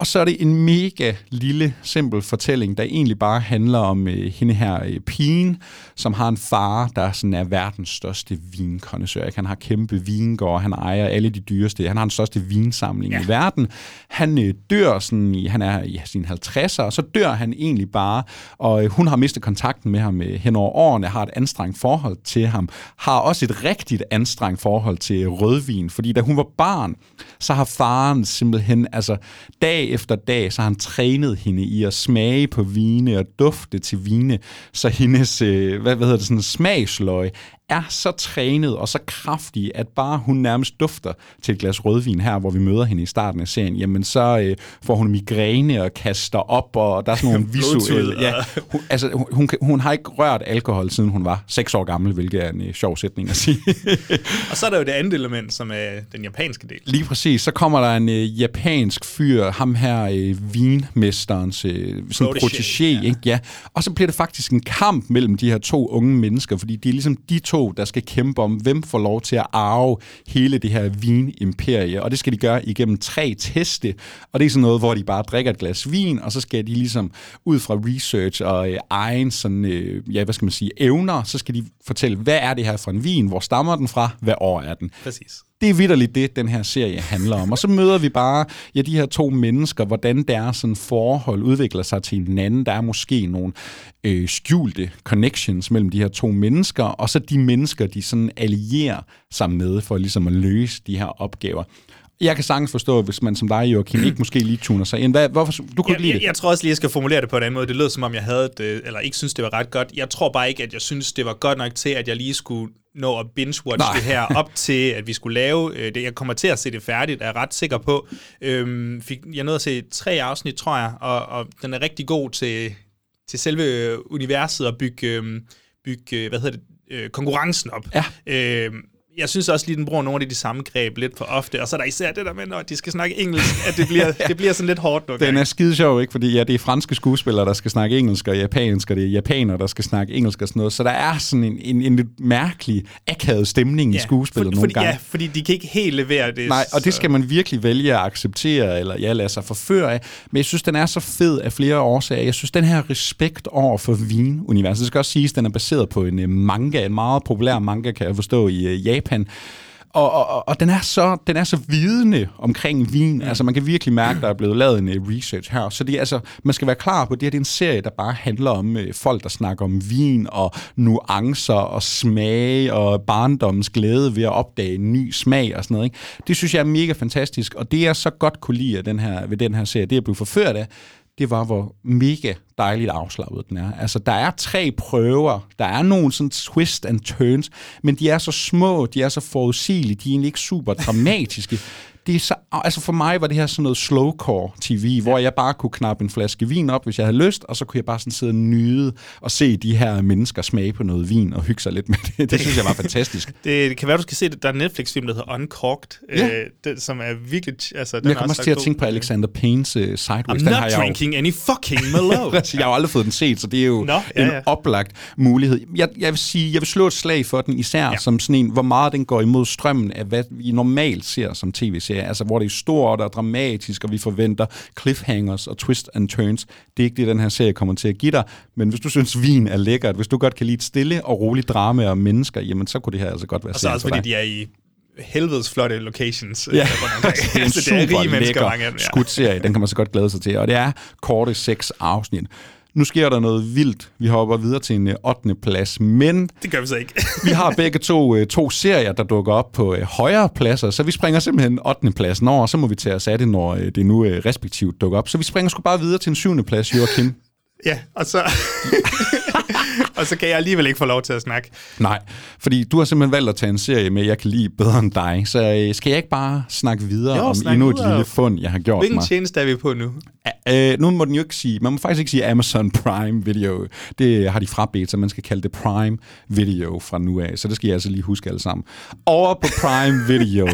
Og så er det en mega lille, simpel fortælling, der egentlig bare handler om øh, hende her øh, pigen, som har en far, der sådan er verdens største vinkondensør. Han har kæmpe vingård, han ejer alle de dyreste, han har den største vinsamling ja. i verden. Han øh, dør sådan i, han er i sine 50'er, og så dør han egentlig bare, og øh, hun har mistet kontakten med ham øh, hen over årene, har et anstrengt forhold til ham, har også et rigtigt anstrengt forhold til rødvin, fordi da hun var barn, så har faren simpelthen, altså dag efter dag, så har han trænet hende i at smage på vine og dufte til vine, så hendes, øh, hvad, hvad hedder det, sådan smagsløg er så trænet og så kraftig, at bare hun nærmest dufter til et glas rødvin her, hvor vi møder hende i starten af serien, jamen så øh, får hun migræne og kaster op, og der er sådan nogle visuelle... Ja, hun, altså, hun, hun, hun har ikke rørt alkohol, siden hun var 6 år gammel, hvilket er en øh, sjov sætning at sige. og så er der jo det andet element, som er den japanske del. Lige præcis. Så kommer der en øh, japansk fyr, ham her øh, vinmesterens øh, sådan protégé, ja. ikke? Ja. Og så bliver det faktisk en kamp mellem de her to unge mennesker, fordi det er ligesom de to der skal kæmpe om, hvem får lov til at arve hele det her vinimperie. Og det skal de gøre igennem tre teste. Og det er sådan noget, hvor de bare drikker et glas vin, og så skal de ligesom ud fra research og øh, egen sådan, øh, ja, hvad skal man sige, evner, så skal de fortælle, hvad er det her for en vin? Hvor stammer den fra? Hvad år er den? Præcis det er vidderligt det, den her serie handler om. Og så møder vi bare ja, de her to mennesker, hvordan deres sådan, forhold udvikler sig til hinanden. Der er måske nogle øh, skjulte connections mellem de her to mennesker, og så de mennesker, de sådan allierer sig med for ligesom at løse de her opgaver. Jeg kan sagtens forstå, hvis man som dig, Joachim, ikke måske lige tuner sig ind. Hvad, hvorfor, du kunne jeg, lide det? Jeg, jeg tror også lige, jeg skal formulere det på en anden måde. Det lød som om, jeg havde det, eller ikke synes, det var ret godt. Jeg tror bare ikke, at jeg synes, det var godt nok til, at jeg lige skulle nå at binge-watch det her op til, at vi skulle lave øh, det. Jeg kommer til at se det færdigt, er jeg ret sikker på. Øhm, fik, jeg nåede at se tre afsnit, tror jeg, og, og den er rigtig god til, til selve universet og bygge, øh, bygge hvad hedder det, øh, konkurrencen op. Ja. Øh, jeg synes også lige, den bruger nogle af de samme greb lidt for ofte, og så er der især det der med, når de skal snakke engelsk, at det bliver, det bliver sådan lidt hårdt nogle Den er skide sjov, ikke? Fordi ja, det er franske skuespillere, der skal snakke engelsk, og japansk, og det er japanere, der skal snakke engelsk og sådan noget. Så der er sådan en, en, en lidt mærkelig, akavet stemning ja, i skuespillet for, nogle fordi, gange. Ja, fordi de kan ikke helt levere det. Nej, og det skal man virkelig vælge at acceptere, eller ja, lade sig forføre af. Men jeg synes, den er så fed af flere årsager. Jeg synes, den her respekt over for vinuniverset, det skal også siges, den er baseret på en øh, manga, en meget populær manga, kan jeg forstå, i uh, Japan. Og, og, og den, er så, den er så vidende omkring vin. Mm. Altså, man kan virkelig mærke, der er blevet lavet en uh, research her. Så det altså, man skal være klar på, at det, her, det er en serie, der bare handler om uh, folk, der snakker om vin og nuancer og smag og barndommens glæde ved at opdage en ny smag og sådan noget. Ikke? Det synes jeg er mega fantastisk, og det er så godt kunne lide den her, ved den her serie, det er blevet forført af, det var, hvor mega dejligt afslappet den er. Altså, der er tre prøver, der er nogle sådan twist and turns, men de er så små, de er så forudsigelige, de er egentlig ikke super dramatiske det er så, altså for mig var det her sådan noget slowcore TV, hvor jeg bare kunne knappe en flaske vin op, hvis jeg havde lyst, og så kunne jeg bare sådan sidde og nyde og se de her mennesker smage på noget vin og hygge sig lidt med det. Det synes jeg var fantastisk. det, det kan være, du skal se det. Der er en Netflix-film, der hedder Uncorked, ja. øh, det, som er virkelig... Altså, den jeg kommer også til at tænke på Alexander Paynes uh, Sideways. I'm den not har jeg drinking jo... any fucking Merlot. jeg har jo aldrig fået den set, så det er jo Nå, ja, en ja. oplagt mulighed. Jeg, jeg vil sige, jeg vil slå et slag for den, især ja. som sådan en, hvor meget den går imod strømmen af, hvad vi normalt ser som tv-serie, altså hvor det er stort og dramatisk, og vi forventer cliffhangers og twist and turns. Det er ikke det, den her serie kommer til at give dig, men hvis du synes, vin er lækkert, hvis du godt kan lide et stille og roligt drama og mennesker, jamen så kunne det her altså godt være Og så også fordi de er i helvedes flotte locations. Ja, øh, omkring. det er en Altså, det er super mennesker, lækker mange af dem. Ja. skudserie. Den kan man så godt glæde sig til. Og det er korte seks afsnit. Nu sker der noget vildt. Vi hopper videre til en øh, 8. plads, men Det gør vi så ikke. vi har begge to, øh, to serier, der dukker op på øh, højere pladser, så vi springer simpelthen 8. pladsen over, og så må vi tage os af det, når øh, det nu øh, respektivt dukker op. Så vi springer sgu bare videre til en 7. plads, Joachim. ja, og så... og så kan jeg alligevel ikke få lov til at snakke. Nej, fordi du har simpelthen valgt at tage en serie med, jeg kan lide bedre end dig, så øh, skal jeg ikke bare snakke videre Jo, om snak endnu et videre. lille fund, jeg har gjort Hvilken mig? tjeneste er vi på nu? Øh, nu må den jo ikke sige, man må faktisk ikke sige Amazon Prime Video. Det har de frabedt, så man skal kalde det Prime Video fra nu af. Så det skal jeg altså lige huske alle sammen. Over på Prime Video.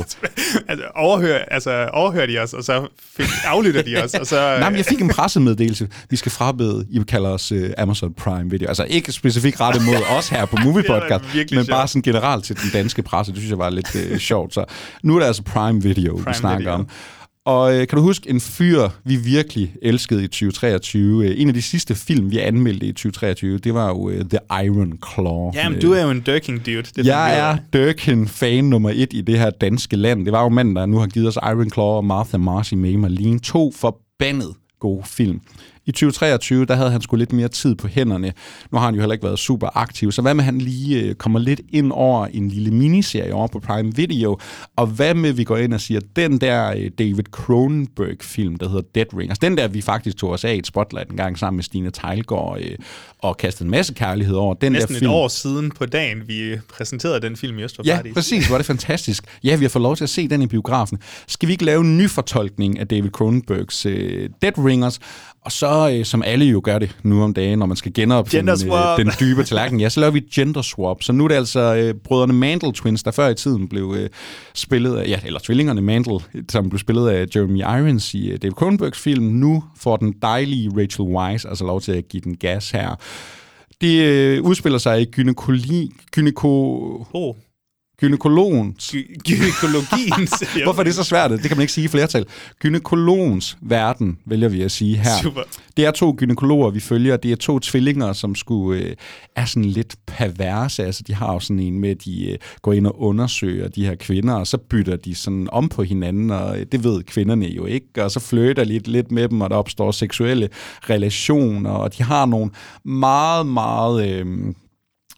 Altså, overhør, altså, overhører de os, og så fik, aflytter de os, og så... Nej, men jeg fik en pressemeddelelse. Vi skal frabede, I kalder os uh, Amazon Prime Video. Altså ikke specifikt rettet mod os her på Movie Podcast, men bare sjovt. sådan generelt til den danske presse. Det synes jeg var lidt uh, sjovt. Så nu er det altså Prime Video, Prime vi snakker Video. om. Og øh, kan du huske en fyr, vi virkelig elskede i 2023? Øh, en af de sidste film, vi anmeldte i 2023, det var jo øh, The Iron Claw. Jamen, Øh, du er jo en Dirking dude. Det jeg er. Durkin-fan nummer et i det her danske land. Det var jo manden, der nu har givet os Iron Claw og Martha Marcy May Marlene. To forbandet gode film. I 2023, der havde han sgu lidt mere tid på hænderne. Nu har han jo heller ikke været super aktiv, så hvad med han lige øh, kommer lidt ind over en lille miniserie over på Prime Video, og hvad med vi går ind og siger, den der øh, David Cronenberg-film, der hedder Dead Ringers, den der vi faktisk tog os af i et spotlight en gang sammen med Stine Tejlgaard øh, og kastede en masse kærlighed over, den Næsten der et film. år siden på dagen, vi præsenterede den film i Øst for Ja, præcis. Var det fantastisk. Ja, vi har fået lov til at se den i biografen. Skal vi ikke lave en ny fortolkning af David Cronenbergs øh, Dead Ringers? Og så, øh, som alle jo gør det nu om dagen, når man skal genopfinde øh, den dybe tallerken, ja, så laver vi gender swap. Så nu er det altså øh, brødrene Mandel Twins, der før i tiden blev øh, spillet af, ja, eller tvillingerne Mandel, som blev spillet af Jeremy Irons i øh, David Cronenbergs film. Nu får den dejlige Rachel Weisz altså lov til at give den gas her. Det øh, udspiller sig i gynekologi, gyneko, Oh, gynekologens gy- gynekologien. siger Hvorfor er det så svært? Det kan man ikke sige i flertal. Gynekologens verden, vælger vi at sige her. Super. Det er to gynekologer, vi følger. Det er to tvillinger, som skulle øh, er sådan lidt perverse. Altså, de har jo sådan en med, at de øh, går ind og undersøger de her kvinder, og så bytter de sådan om på hinanden, og øh, det ved kvinderne jo ikke. Og så flytter lidt, lidt med dem, og der opstår seksuelle relationer, og de har nogle meget, meget... Øh,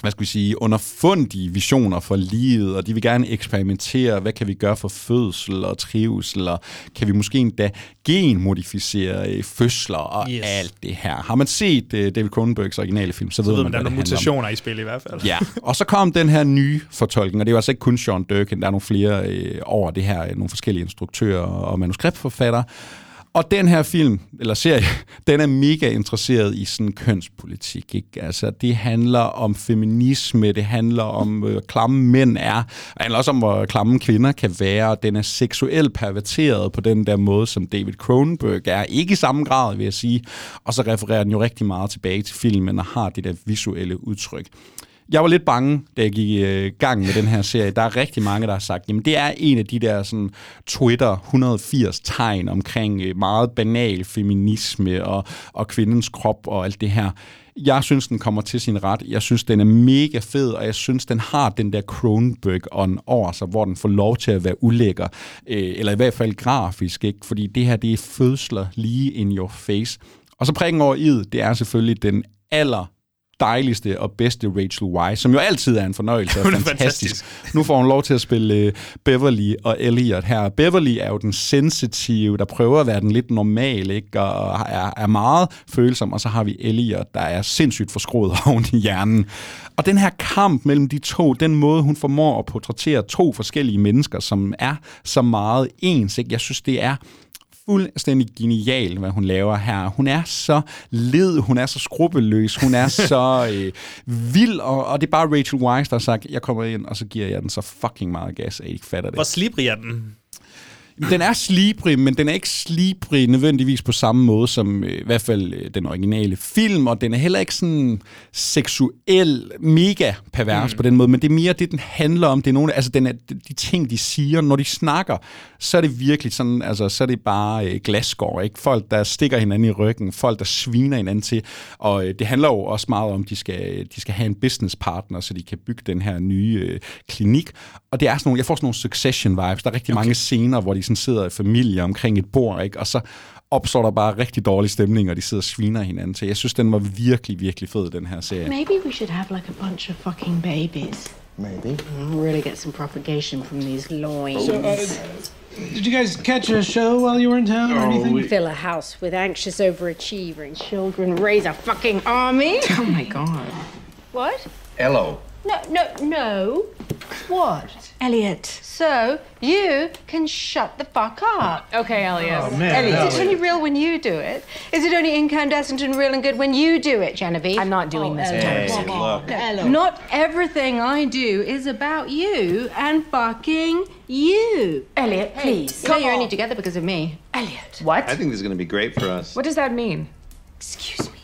hvad skal vi sige, underfundige visioner for livet, og de vil gerne eksperimentere, hvad kan vi gøre for fødsel og trivsel, og kan vi måske endda genmodificere øh, fødsler og Yes. alt det her. Har man set uh, David Cronenbergs originale film, så, Så ved man, man, der er nogle mutationer i spil i hvert fald. Ja, og så kom den her nye fortolkning, og det er jo altså ikke kun Sean Durkin, der er nogle flere øh, over det her, øh, nogle forskellige instruktører og manuskriptforfattere. Og den her film, eller serie, den er mega interesseret i sådan kønspolitik. Ikke? Altså, det handler om feminisme, det handler om, øh, klamme mænd er, og det handler også om, hvor klamme kvinder kan være. og Den er seksuelt perverteret på den der måde, som David Cronenberg er. Ikke i samme grad, vil jeg sige. Og så refererer den jo rigtig meget tilbage til filmen og har det der visuelle udtryk. Jeg var lidt bange, da jeg gik i øh, gang med den her serie. Der er rigtig mange, der har sagt, jamen det er en af de der sådan, Twitter 180 tegn omkring øh, meget banal feminisme og, og kvindens krop og alt det her. Jeg synes, den kommer til sin ret. Jeg synes, den er mega fed, og jeg synes, den har den der Cronenberg-ånd over sig, hvor den får lov til at være ulækker. Øh, eller i hvert fald grafisk, ikke? Fordi det her, det er fødsler lige in your face. Og så prikken over i det er selvfølgelig den aller dejligste og bedste Rachel Weisz, som jo altid er en fornøjelse og fantastisk. fantastisk. Nu får hun lov til at spille uh, Beverly og Elliot her. Beverly er jo den sensitive, der prøver at være den lidt normal, ikke? og er, er meget følsom, og så har vi Elliot, der er sindssygt forskroet oven i hjernen. Og den her kamp mellem de to, den måde, hun formår at portrættere to forskellige mennesker, som er så meget ens, ikke? jeg synes, det er fuldstændig genial, hvad hun laver her. Hun er så led, hun er så skrupelløs, hun er så øh, vild, og, og det er bare Rachel Weisz, der har sagt, jeg kommer ind, og så giver jeg den så fucking meget gas, at I ikke fatter det. Hvor slibrig er den? Den er slibrig, men den er ikke slibrig nødvendigvis på samme måde som øh, i hvert fald øh, den originale film, og den er heller ikke sådan seksuel, mega pervers mm. på den måde, men det er mere det, den handler om. Det er nogle, altså den er, de ting, de siger, når de snakker, så er det virkelig sådan, altså så er det bare øh, glasgård, ikke? Folk, der stikker hinanden i ryggen, folk, der sviner hinanden til, og øh, det handler jo også meget om, de skal, de skal have en business partner, så de kan bygge den her nye øh, klinik, og det er sådan nogle, jeg får sådan nogle succession vibes, der er rigtig okay. mange scener, hvor de sådan sidder i familie omkring et bord, ikke? og så opstår der bare rigtig dårlig stemning, og de sidder og sviner hinanden til. Jeg synes, den var virkelig, virkelig fed, den her serie. Maybe we should have like a bunch of fucking babies. Maybe. Mm, really get some propagation from these loins. So, uh, did you guys catch a show while you were in town or anything? We fill a house with anxious overachieving children, raise a fucking army. Oh my god. What? Hello. No, no, no. What? Elliot. So you can shut the fuck up. Okay, Elliot. Oh, man. Elliot, is it only real when you do it? Is it only incandescent and real and good when you do it, Genevieve? I'm not doing this. Hey, Genevieve. look. Not everything I do is about you and fucking you. Elliot, please. You know you're only together because of me. Elliot. What? I think this is going to be great for us. What does that mean? Excuse me,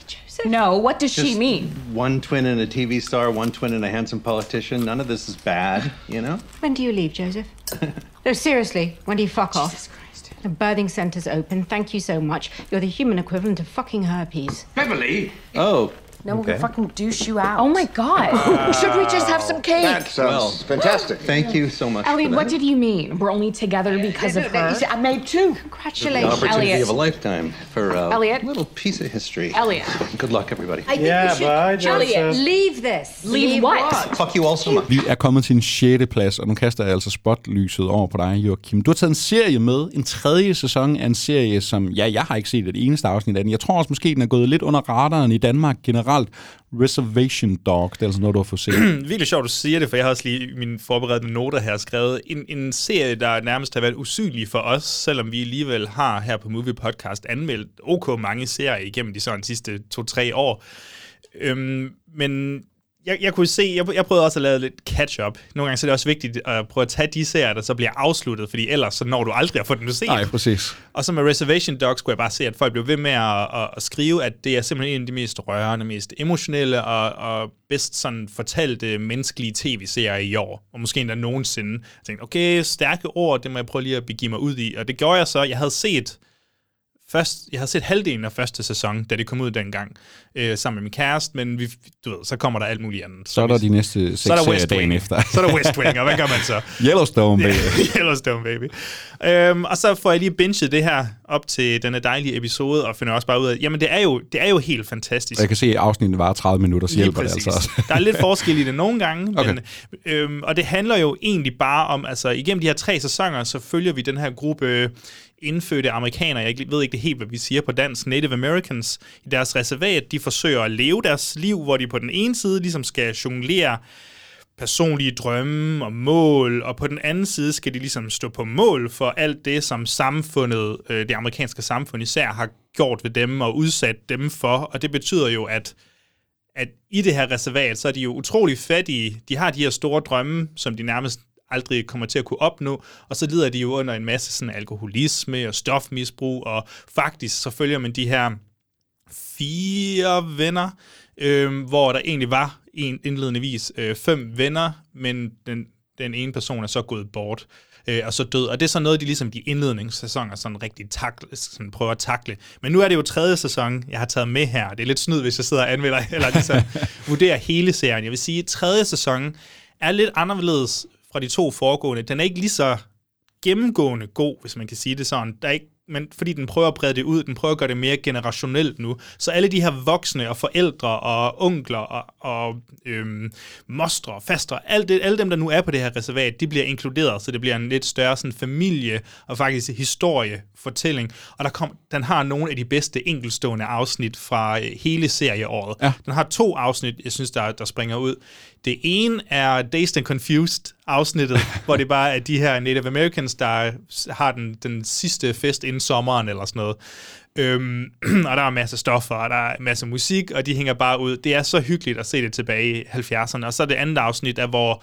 Joseph. No, what does she mean? One twin and a TV star, one twin and a handsome politician. None of this is bad, you know? When do you leave, Joseph? no, seriously, when do you fuck off? Jesus Christ. The birthing center's open. Thank you so much. You're the human equivalent of fucking herpes. Beverly. Oh. No, okay. we'll fucking douche you out. Oh my god. Should we just have some cake? That sounds Well, fantastic. Thank you so much. Elliot, for what that. did you mean? We're only together because of her? I made two. The Congratulations. opportunity Elliot. of a lifetime for a Elliot. little piece of history. Elliot. Good luck, everybody. I think Yeah, we should bye, Elliot, leave this. Leave what? Fuck you all so much. Vi er kommet til en sjette plads, og nu kaster jeg altså spotlyset over på dig, Joachim. Du har taget en serie med, en tredje sæson af en serie, som, ja, jeg har ikke set et eneste afsnit af den. Jeg tror også måske, den er gået lidt under radaren i Danmark generelt. Reservation Dog, det er altså noget, du har fået set. Virkelig sjovt, du siger det, for jeg har også lige i mine forberedte noter her skrevet en, en serie, der nærmest har været usynlig for os, selvom vi alligevel har her på Movie Podcast anmeldt ok mange serier igennem de sådan sidste to-tre år. Øhm, men jeg, jeg kunne se, jeg, jeg prøvede også at lave lidt catch-up. Nogle gange så er det også vigtigt at prøve at tage de serier, der så bliver afsluttet, fordi ellers så når du aldrig at få den at se. Nej, præcis. Og så med Reservation Dogs skulle jeg bare se, at folk blev ved med at, at, at skrive, at det er simpelthen en af de mest rørende, mest emotionelle og, og bedst sådan fortalte menneskelige tv-serier i år. Og måske endda nogensinde. Jeg tænkte, okay, stærke ord, det må jeg prøve lige at begive mig ud i. Og det gjorde jeg så. Jeg havde set først, jeg havde set halvdelen af første sæson, da det kom ud dengang, øh, sammen med min kæreste, men vi, du ved, så kommer der alt muligt andet. Så er der de næste seks så er der West dagen Wing. efter. så er der West Wing, og hvad gør man så? Yellowstone, baby. Yellowstone, baby. Øhm, og så får jeg lige binget det her op til denne dejlige episode, og finder også bare ud af, jamen det er jo, det er jo helt fantastisk. Jeg kan se, at afsnittet var 30 minutter, så Lige hjælper det præcis. altså også. der er lidt forskel i det nogle gange, Okay. men, øhm, og det handler jo egentlig bare om, altså igennem de her tre sæsoner, så følger vi den her gruppe indfødte amerikanere, jeg ved ikke helt, hvad vi siger på dansk, Native Americans, i deres reservat, de forsøger at leve deres liv, hvor de på den ene side ligesom skal jonglere personlige drømme og mål, og på den anden side skal de ligesom stå på mål for alt det, som samfundet, øh, det amerikanske samfund især, har gjort ved dem og udsat dem for, og det betyder jo, at at i det her reservat, så er de jo utrolig fattige. De har de her store drømme, som de nærmest aldrig kommer til at kunne opnå, og så lider de jo under en masse sådan alkoholisme og stofmisbrug, og faktisk så følger man de her fire venner, øh, hvor der egentlig var en indledningsvis øh, fem venner, men den, den ene person er så gået bort øh, og så død. Og det er så noget, de ligesom de indledningssæsoner sådan rigtig takle, sådan prøver at takle. Men nu er det jo tredje sæson, jeg har taget med her. Det er lidt snyd, hvis jeg sidder og anmelder, eller ligesom vurderer hele serien. Jeg vil sige, at tredje sæson er lidt anderledes fra de to foregående. Den er ikke lige så gennemgående god, hvis man kan sige det sådan. Der er ikke, men fordi den prøver at brede det ud, den prøver at gøre det mere generationelt nu. Så alle de her voksne og forældre og onkler og, og øhm, mostre og fastre, alle, det, alle dem, der nu er på det her reservat, de bliver inkluderet, så det bliver en lidt større sådan, familie og faktisk historiefortælling. Og der kom, den har nogle af de bedste enkelstående afsnit fra øh, hele serieåret. Ja. Den har to afsnit, jeg synes, der, der springer ud. Det ene er Dazed and Confused afsnittet, hvor det bare er de her Native Americans, der har den, den sidste fest inden sommeren eller sådan noget. Øhm, og der er masser af stoffer, og der er masser af musik, og de hænger bare ud. Det er så hyggeligt at se det tilbage i 70'erne. Og så er det andet afsnit, der hvor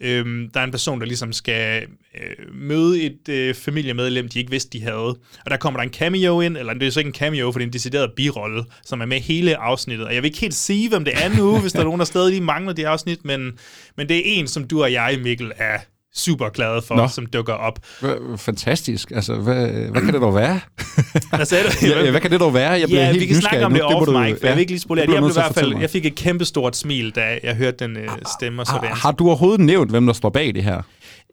Øhm, der er en person, der ligesom skal øh, møde et øh, familiemedlem, de ikke vidste, de havde. Og der kommer der en cameo ind, eller det er så ikke en cameo, for det er en decideret birolle, som er med hele afsnittet. Og jeg vil ikke helt sige, hvem det er nu, hvis der er nogen, der stadig lige mangler det afsnit, men, men det er en, som du og jeg, Mikkel, er super glade for, Nå. som dukker op. Fantastisk. Altså, hvad, hvad kan det dog være? Hvad sagde du? ja, hvad kan det dog være? Jeg bliver ja, helt vi kan snakke om det off mic, for ja, jeg vil ikke lige spolere. Jeg, blev i hvert fald, jeg fik et kæmpestort smil, da jeg hørte den øh, stemme. Og så har, har du overhovedet nævnt, hvem der står bag det her?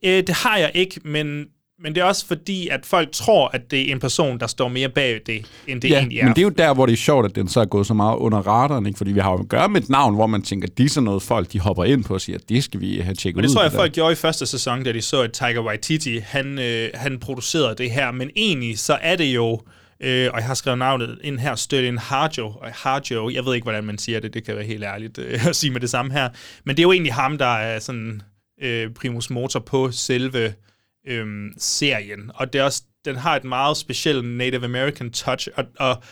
Øh, det har jeg ikke, men men det er også fordi, at folk tror, at det er en person, der står mere bag det, end det ja, egentlig er. men det er jo der, hvor det er sjovt, at den så er gået så meget under radaren, ikke? fordi vi har jo at gøre med et navn, hvor man tænker, at de er sådan noget folk, de hopper ind på og siger, at det skal vi have tjekket ud. Og det ud, tror jeg, det folk gjorde i første sæson, da de så, at Tiger Waititi, han, øh, han producerede det her, men egentlig så er det jo, øh, og jeg har skrevet navnet ind her, Sterling Harjo, Harjo, jeg ved ikke, hvordan man siger det, det kan være helt ærligt øh, at sige med det samme her, men det er jo egentlig ham, der er sådan øh, primus motor på selve øhm, serien. Og det er også, den har et meget specielt Native American touch, og, og,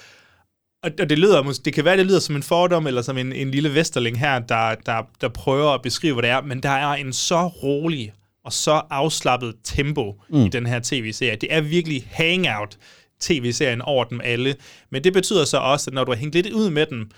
og, det lyder, det kan være, det lyder som en fordom, eller som en, en lille vesterling her, der, der, der prøver at beskrive, hvad det er, men der er en så rolig og så afslappet tempo mm. i den her tv-serie. Det er virkelig hangout tv-serien over dem alle. Men det betyder så også, at når du har hængt lidt ud med dem,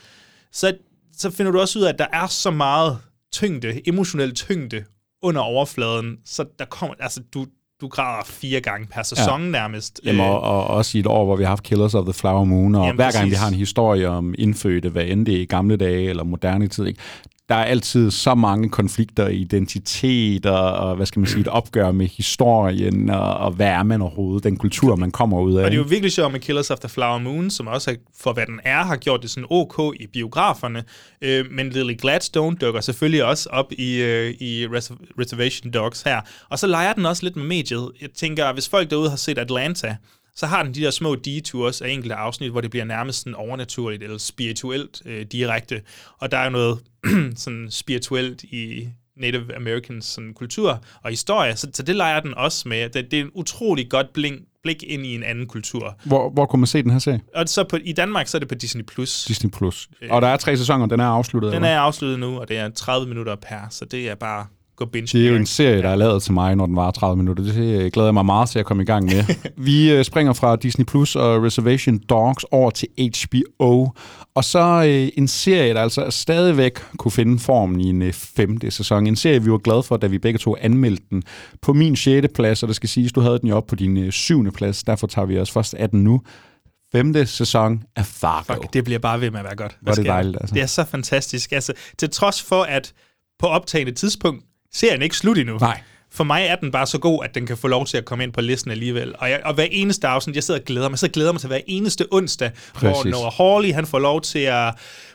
så, så finder du også ud af, at der er så meget tyngde, emotionel tyngde under overfladen, så der kommer, altså du, du græder fire gange per sæson ja. nærmest. Jamen, og, og også i et år, hvor vi har haft Killers of the Flower Moon, og Jamen, hver gang præcis. vi har en historie om indfødte, hvad end det er i gamle dage eller moderne tid, ikke? Der er altid så mange konflikter, identitet og, og hvad skal man sige, et opgør med historien og, og hvad er man overhovedet, den kultur, man kommer ud af. Og det er jo virkelig sjovt med Killers of the Flower Moon, som også for hvad den er, har gjort det sådan ok i biograferne, øh, men Lily Gladstone dukker selvfølgelig også op i, øh, i Reservation Dogs her, og så leger den også lidt med mediet. Jeg tænker, hvis folk derude har set Atlanta, så har den de der små detours af enkelte afsnit, hvor det bliver nærmest sådan overnaturligt eller spirituelt øh, direkte. Og der er noget sådan spirituelt i Native Americans sådan, kultur og historie, så, så det leger den også med. Det, det er en utrolig godt blink, blik ind i en anden kultur. Hvor, hvor kunne man se den her serie? Og så på, i Danmark, så er det på Disney+. Plus. Disney+. Plus. Og der er tre sæsoner, den er afsluttet? Den er afsluttet nu, og det er 30 minutter per, så det er bare gå binge Det er jo en serie, der er lavet til mig, når den var 30 minutter. Det glæder jeg mig meget til at komme i gang med. Vi øh, springer fra Disney Plus og Reservation Dogs over til HBO. Og så øh, en serie, der altså stadigvæk kunne finde formen i en øh, femte sæson. En serie, vi var glade for, da vi begge to anmeldte den. På min sjette plads, og det skal siges, du havde den jo op på din syvende plads. Derfor tager vi os først af den nu femte sæson af Fargo. Fuck, det bliver bare ved med at være godt. Hvad det dejligt, altså. Det er så fantastisk. Altså, til trods for, at på optagende tidspunkt, serien ikke slut endnu. Nej. For mig er den bare så god, at den kan få lov til at komme ind på listen alligevel. Og, jeg, og hver eneste afsnit, jeg sidder og glæder mig, så glæder mig til hver eneste onsdag, Præcis. hvor Noah Hawley, han får lov til at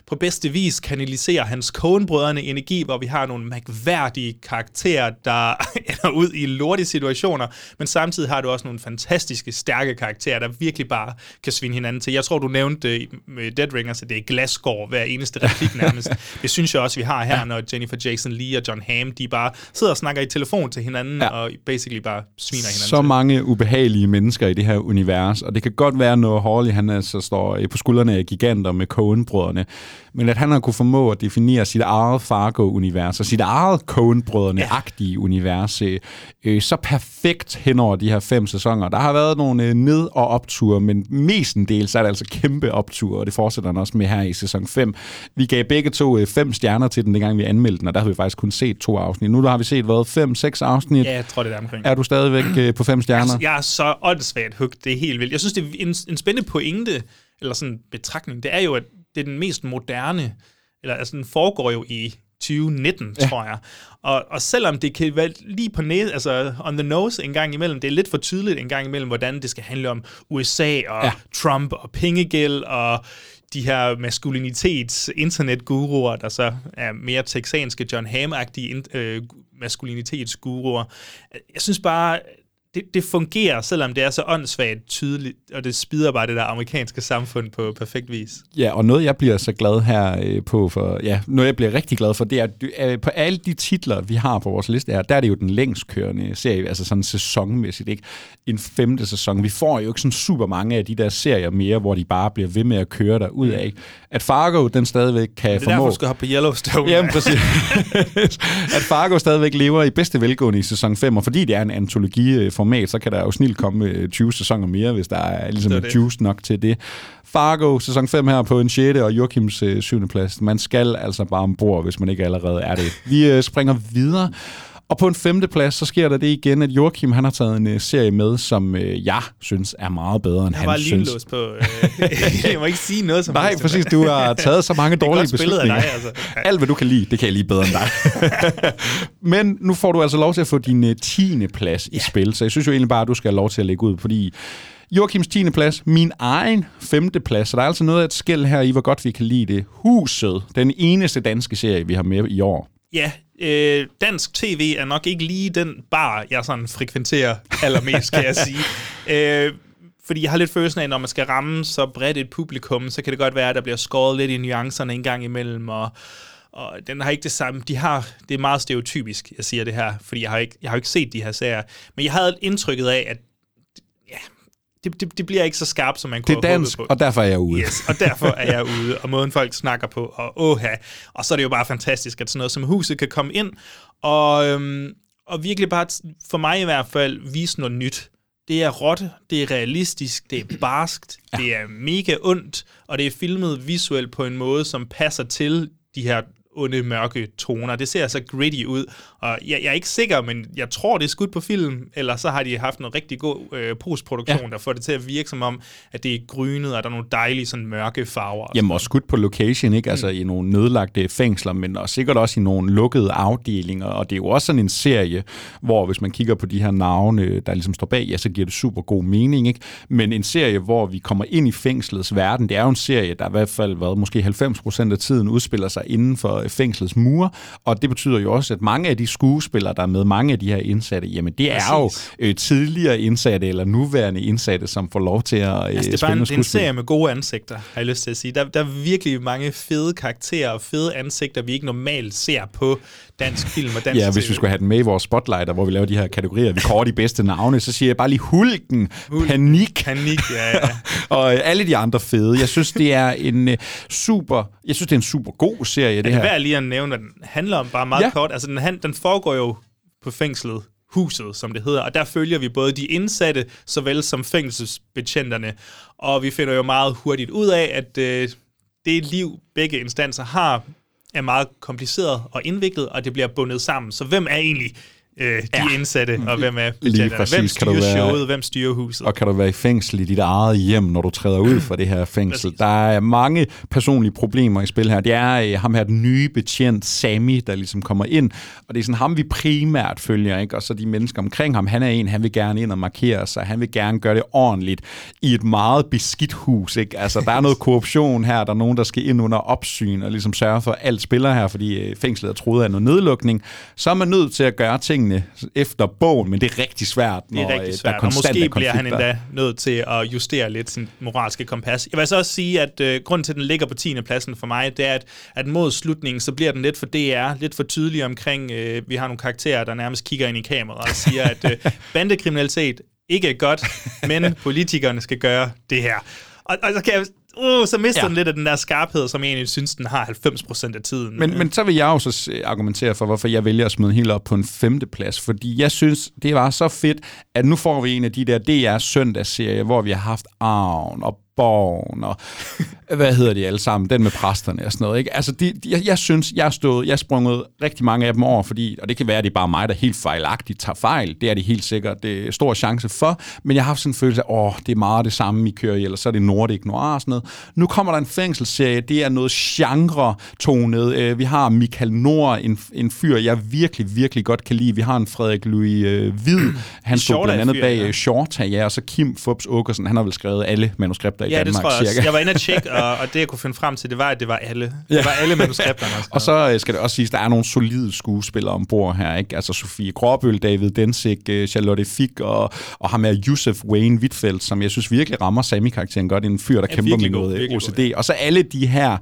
på bedste vis kanalisere hans Coen-brødrene energi, hvor vi har nogle mærkværdige karakterer, der ender ud i lortige situationer, men samtidig har du også nogle fantastiske, stærke karakterer, der virkelig bare kan svinde hinanden til. Jeg tror, du nævnte med Dead Ringers, at det er glasgård hver eneste replik nærmest. det synes jeg også, vi har her, når Jennifer Jason Lee og John Hamm, de bare sidder og snakker i telefon til hinanden, ja. og basically bare sviner hinanden Så til. mange ubehagelige mennesker i det her univers, og det kan godt være, når Hawley han altså står på skuldrene af giganter med Coen-brødrene, men at han har kunne formå at definere sit eget Fargo-univers og sit eget Coen-brødrene-agtige ja. univers øh, så perfekt hen over de her fem sæsoner. Der har været nogle øh, ned- og opture, men mestendels er det altså kæmpe opture, og det fortsætter han også med her i sæson 5. Vi gav begge to øh, fem stjerner til den, dengang vi anmeldte den, og der har vi faktisk kun set to afsnit. Nu har vi set, hvad, fem, seks afsnit? Ja, jeg tror, det er omkring. Er du stadigvæk øh, på fem stjerner? Altså, jeg er så åndssvagt hugt, det er helt vildt. Jeg synes, det er en, en spændende pointe, eller sådan betragtning, det er jo, at det er den mest moderne, eller altså den foregår jo i 2019, ja. tror jeg. Og, og selvom det kan være lige på næse, altså on the nose en gang imellem, det er lidt for tydeligt en gang imellem, hvordan det skal handle om USA og ja. Trump og pengegæld og de her maskulinitets internetguruer, der så er mere texanske John Hamm-agtige øh, maskulinitetsguruer. Jeg synes bare, det, det fungerer, selvom det er så åndssvagt tydeligt, og det spider bare det der amerikanske samfund på perfekt vis. Ja, og noget jeg bliver så glad her øh, på, for, ja, noget jeg bliver rigtig glad for, det er, at øh, på alle de titler, vi har på vores liste her, der er det jo den længst kørende serie, altså sådan sæsonmæssigt, ikke? En femte sæson. Vi får jo ikke sådan super mange af de der serier mere, hvor de bare bliver ved med at køre der ud af. At Fargo, den stadigvæk kan Det er derfor, du skal på Yellowstone. Jamen, præcis. at Fargo stadigvæk lever i bedste velgående i sæson 5, og fordi det er en antologiformat, så kan der jo snilt komme øh, 20 sæsoner mere, hvis der er ligesom Det er det. juice nok til det. Fargo, sæson 5 her på en 6. og Joachims øh, 7. plads. Man skal altså bare ombord, hvis man ikke allerede er det. Vi øh, springer videre. Og på en femte plads, så sker der det igen, at Joachim han har taget en øh, serie med, som øh, jeg synes er meget bedre, end Jeg han var synes. lige på. Øh, jeg må ikke sige noget som Nej, helst. præcis. Du har taget så mange dårlige spillet af dig, beslutninger. altså. Alt, hvad du kan lide, det kan jeg lide bedre end dig. Men nu får du altså lov til at få din uh, 10. plads i spil, så jeg synes jo egentlig bare, at du skal have lov til at lægge ud, fordi Joachims 10. plads, min egen 5. plads, så der er altså noget af et skæld her i, hvor godt vi kan lide det. Huset, den eneste danske serie, vi har med i år. Ja, øh, dansk tv er nok ikke lige den bar, jeg sådan frekventerer allermest, kan jeg sige. Øh, fordi jeg har lidt følelsen af, når man skal ramme så bredt et publikum, så kan det godt være, at der bliver skåret lidt i nuancerne en gang imellem, og, og den har ikke det samme. De har, det er meget stereotypisk, jeg siger det her, fordi jeg har ikke, jeg har ikke set de her serier. Men jeg havde indtrykket af, at det, det, det bliver ikke så skarpt, som man Det kunne er have håbet dansk, på. og derfor er jeg ude. Yes, og derfor er jeg ude, og måden folk snakker på, og åha. Og så er det jo bare fantastisk, at sådan noget som huset kan komme ind, og, øhm, og virkelig bare, for mig i hvert fald, vise noget nyt. Det er råt, det er realistisk, det er barskt, ja. det er mega ondt, og det er filmet visuelt på en måde, som passer til de her onde, mørke toner. Det ser så gritty ud, og jeg, jeg er ikke sikker, men jeg tror, det er skudt på film, eller så har de haft noget rigtig god øh, postproduktion, ja. der får det til at virke som om, at det er grynet, og der er nogle dejlige sådan, mørke farver. og Jamen også skudt på location, ikke? Altså Mm. i nogle nedlagte fængsler, men også, sikkert også i nogle lukkede afdelinger. Og det er jo også sådan en serie, hvor hvis man kigger på de her navne, der ligesom står bag, ja, så giver det super god mening, ikke? Men en serie, hvor vi kommer ind i fængslets verden, det er jo en serie, der i hvert fald været måske 90% af tiden udspiller sig inden for fængslets mure. Og det betyder jo også, at mange af de skuespillere, der er med, mange af de her indsatte, jamen det er jo Præcis. øh, tidligere indsatte eller nuværende indsatte, som får lov til at øh, Altså, det er bare en, en serie med gode ansigter, har jeg lyst til at sige. Der, der er virkelig mange fede karakterer og fede ansigter, vi ikke normalt ser på dansk film og dansk Ja, hvis vi skulle have den med i vores spotlighter, hvor vi laver de her kategorier, vi kårer de bedste navne, så siger jeg bare lige Hulken, Panik, Panik, ja, ja. og alle de andre fede. Jeg synes, det er en øh, super, jeg synes, det er en super god serie, det Det er her. Værd lige at nævne, hvad den handler om, bare meget Ja. ja. kort. Altså, den, han- den foregår jo på fængslet, huset, som det hedder, og der følger vi både de indsatte, såvel som fængselsbetjenterne, og vi finder jo meget hurtigt ud af, at øh, det liv, begge instanser har, er meget kompliceret og indviklet, og det bliver bundet sammen. Så hvem er egentlig øh, de ja. indsatte, og hvem er betjenterne? præcis, Hvem kan du styrer være- showet? Hvem styrer huset? Og kan du være i fængsel i dit eget hjem, når du træder ud fra det her fængsel? Der er mange personlige problemer i spil her. Det er øh, ham her, den nye betjent, Sami, der ligesom kommer ind. Og det er sådan ham, vi primært følger, ikke? Og så de mennesker omkring ham. Han er en, han vil gerne ind og markere sig. Han vil gerne gøre det ordentligt i et meget beskidt hus, ikke? Altså, der er noget korruption her. Der er nogen, der skal ind under opsyn og ligesom sørge for, at alt spiller her, fordi øh, fængslet er troet af noget nedlukning. Så er man nødt til at gøre tingene efter bogen, men det er rigtig svært, Det er når øh, rigtig der svært, er og konstant måske bliver han endda nødt til at justere lidt sin moralske kompas. Jeg vil så også sige, at øh, grunden til, at den ligger på 10. pladsen for mig, det er, at, at mod slutningen, så bliver den lidt for DR, lidt for tydelig omkring, øh, vi har nogle karakterer, der nærmest kigger ind i kameraet og siger, at øh, bandekriminalitet ikke er godt, men politikerne skal gøre det her. Og, og så kan jeg uh, så mister Ja. den lidt af den der skarphed, som jeg egentlig synes, den har 90% af tiden. Men, men så vil jeg jo så s- argumentere for, hvorfor jeg vælger at smide helt op på en femte plads. Fordi jeg synes, det var så fedt, at nu får vi en af de der DR søndagsserier, hvor vi har haft Arven og Borgen og hvad hedder de alle sammen, den med præsterne og sådan noget. Ikke? Altså, de, de, jeg, jeg synes, jeg stået, jeg sprunget rigtig mange af dem over, fordi, og det kan være, at det er bare mig, der helt fejlagtigt tager fejl. Det er det helt sikkert. Det er stor chance for. Men jeg har haft sådan en følelse af, åh, det er meget det samme, I kører i, eller så er det Nordic Noir og sådan noget. Nu kommer der en fængselsserie, det er noget genre-tonet. Øh, Vi har Michael Nord, en, en fyr, jeg virkelig, virkelig godt kan lide. Vi har en Frederik Louis øh, Hvid. Han stod blandt andet bag ja. ja. Shorta, ja, og så Kim Fubs Åkersen. Han har vel skrevet alle manuskripter i ja, Danmark, det tror jeg også. Jeg var inde og tjekke, og, og det jeg kunne finde frem til, det var, at det var alle. Ja. Det var alle manuskripterne. Og så øh, skal det også siges, at der er nogle solide skuespillere ombord her. Ikke? Altså Sofie Gråbøl, David Densik, øh, Charlotte Fick og, og ham er Yusuf Wayne Whitfeldt, som jeg synes virkelig rammer Sami-karakteren godt. En fyr, der Ja, kæmper med god, noget OCD. Og så alle de her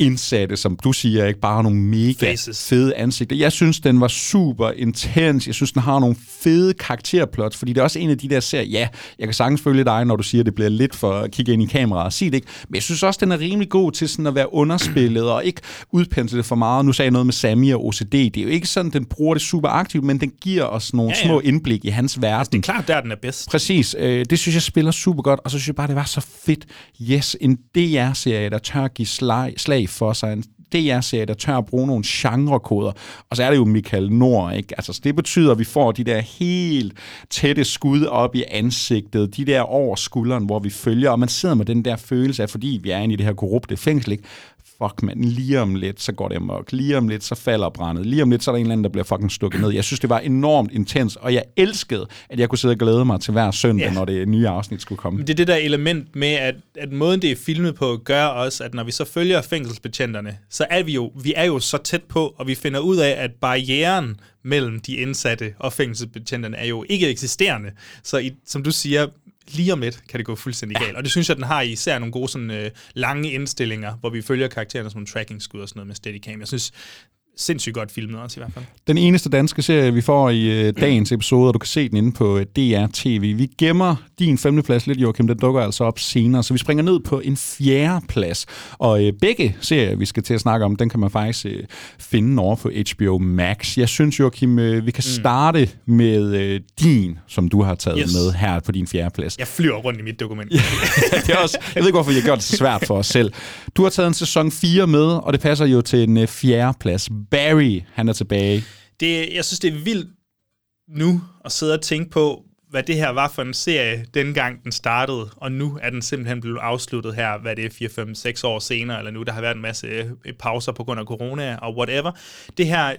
indsatte, som du siger, ikke bare nogle mega Faces. fede ansigter. Jeg synes, den var super intens. Jeg synes, den har nogle fede karakterplots, fordi det er også en af de der serier, ja, jeg kan sagtens følge dig, når du siger, at det bliver lidt for at kigge ind i kameraet og sige det ikke, men jeg synes også, den er rimelig god til sådan at være underspillet og ikke udpensle det for meget. Nu sagde jeg noget med Sami og OCD. Det er jo ikke sådan, den bruger det super aktivt, men den giver os nogle Ja, ja, små indblik i hans verden. Det er klart, der den er bedst. Præcis. Øh, det synes jeg spiller super godt, og så synes jeg bare, det var så fedt. Yes, en DR-serie, der tør give slag, slag for sig. En jeg ser der tør at bruge nogle genrekoder. Og så er det jo Michael Nord, ikke? Altså, så det betyder, at vi får de der helt tætte skud op i ansigtet, de der over skulderen, hvor vi følger, og man sidder med den der følelse af, fordi vi er inde i det her korrupte fængsel, ikke? Fuck man, lige om lidt, så går det amok. Lige om lidt, så falder brændet. Lige om lidt, så er der en eller anden, der bliver fucking stukket ned. Jeg synes, det var enormt intens, og jeg elskede, at jeg kunne sidde og glæde mig til hver søndag, ja. når det nye afsnit skulle komme. Men det er det der element med, at, at måden det er filmet på, gør også, at når vi så følger fængselsbetjenterne, så er vi jo, vi er jo så tæt på, og vi finder ud af, at barrieren mellem de indsatte og fængselsbetjenterne er jo ikke eksisterende. Så i, som du siger, lige om lidt kan det gå fuldstændig galt. Og det synes jeg, den har især nogle gode sådan, øh, lange indstillinger, hvor vi følger karaktererne som tracking-skud og sådan noget med Steadicam. Jeg synes, sindssygt godt filmet også i hvert fald. Den eneste danske serie, vi får i øh, dagens episode, og du kan se den inde på øh, DR TV. Vi gemmer din femteplads lidt, Joachim. Den dukker altså op senere, så vi springer ned på en fjerde plads. Og øh, begge serier, vi skal til at snakke om, den kan man faktisk øh, finde over på HBO Max. Jeg synes, Joachim, øh, vi kan starte med øh, din, som du har taget Yes. med her på din fjerde plads. Jeg flyver rundt i mit dokument. det er også, jeg ved ikke, hvorfor jeg gør det så svært for os selv. Du har taget en sæson 4 med, og det passer jo til en øh, fjerde plads. Barry, han er tilbage. det, jeg synes, det er vildt nu at sidde og tænke på, hvad det her var for en serie, dengang den startede, og nu er den simpelthen blevet afsluttet her, hvad det er, 4, 5, 6 år senere, eller nu, der har været en masse øh, pauser på grund af corona og whatever. Det her,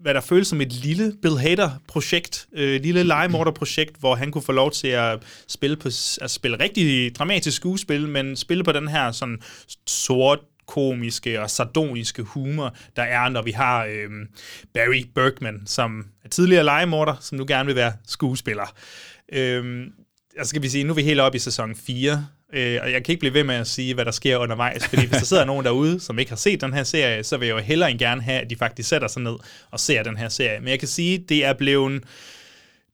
hvad der føles som et lille Bill Hader-projekt, øh, lille legemorder-projekt, hvor han kunne få lov til at spille, på, at spille rigtig dramatisk skuespil, men spille på den her sådan sort komiske og sardoniske humor, der er, når vi har øh, Barry Bergman, som er tidligere legemorder, som nu gerne vil være skuespiller. Øhm, altså skal vi sige, nu er vi helt oppe i sæson 4, øh, og jeg kan ikke blive ved med at sige, hvad der sker undervejs, fordi hvis der sidder nogen derude, som ikke har set den her serie, så vil jeg jo hellere end gerne have, at de faktisk sætter sig ned og ser den her serie. Men jeg kan sige, det er blevet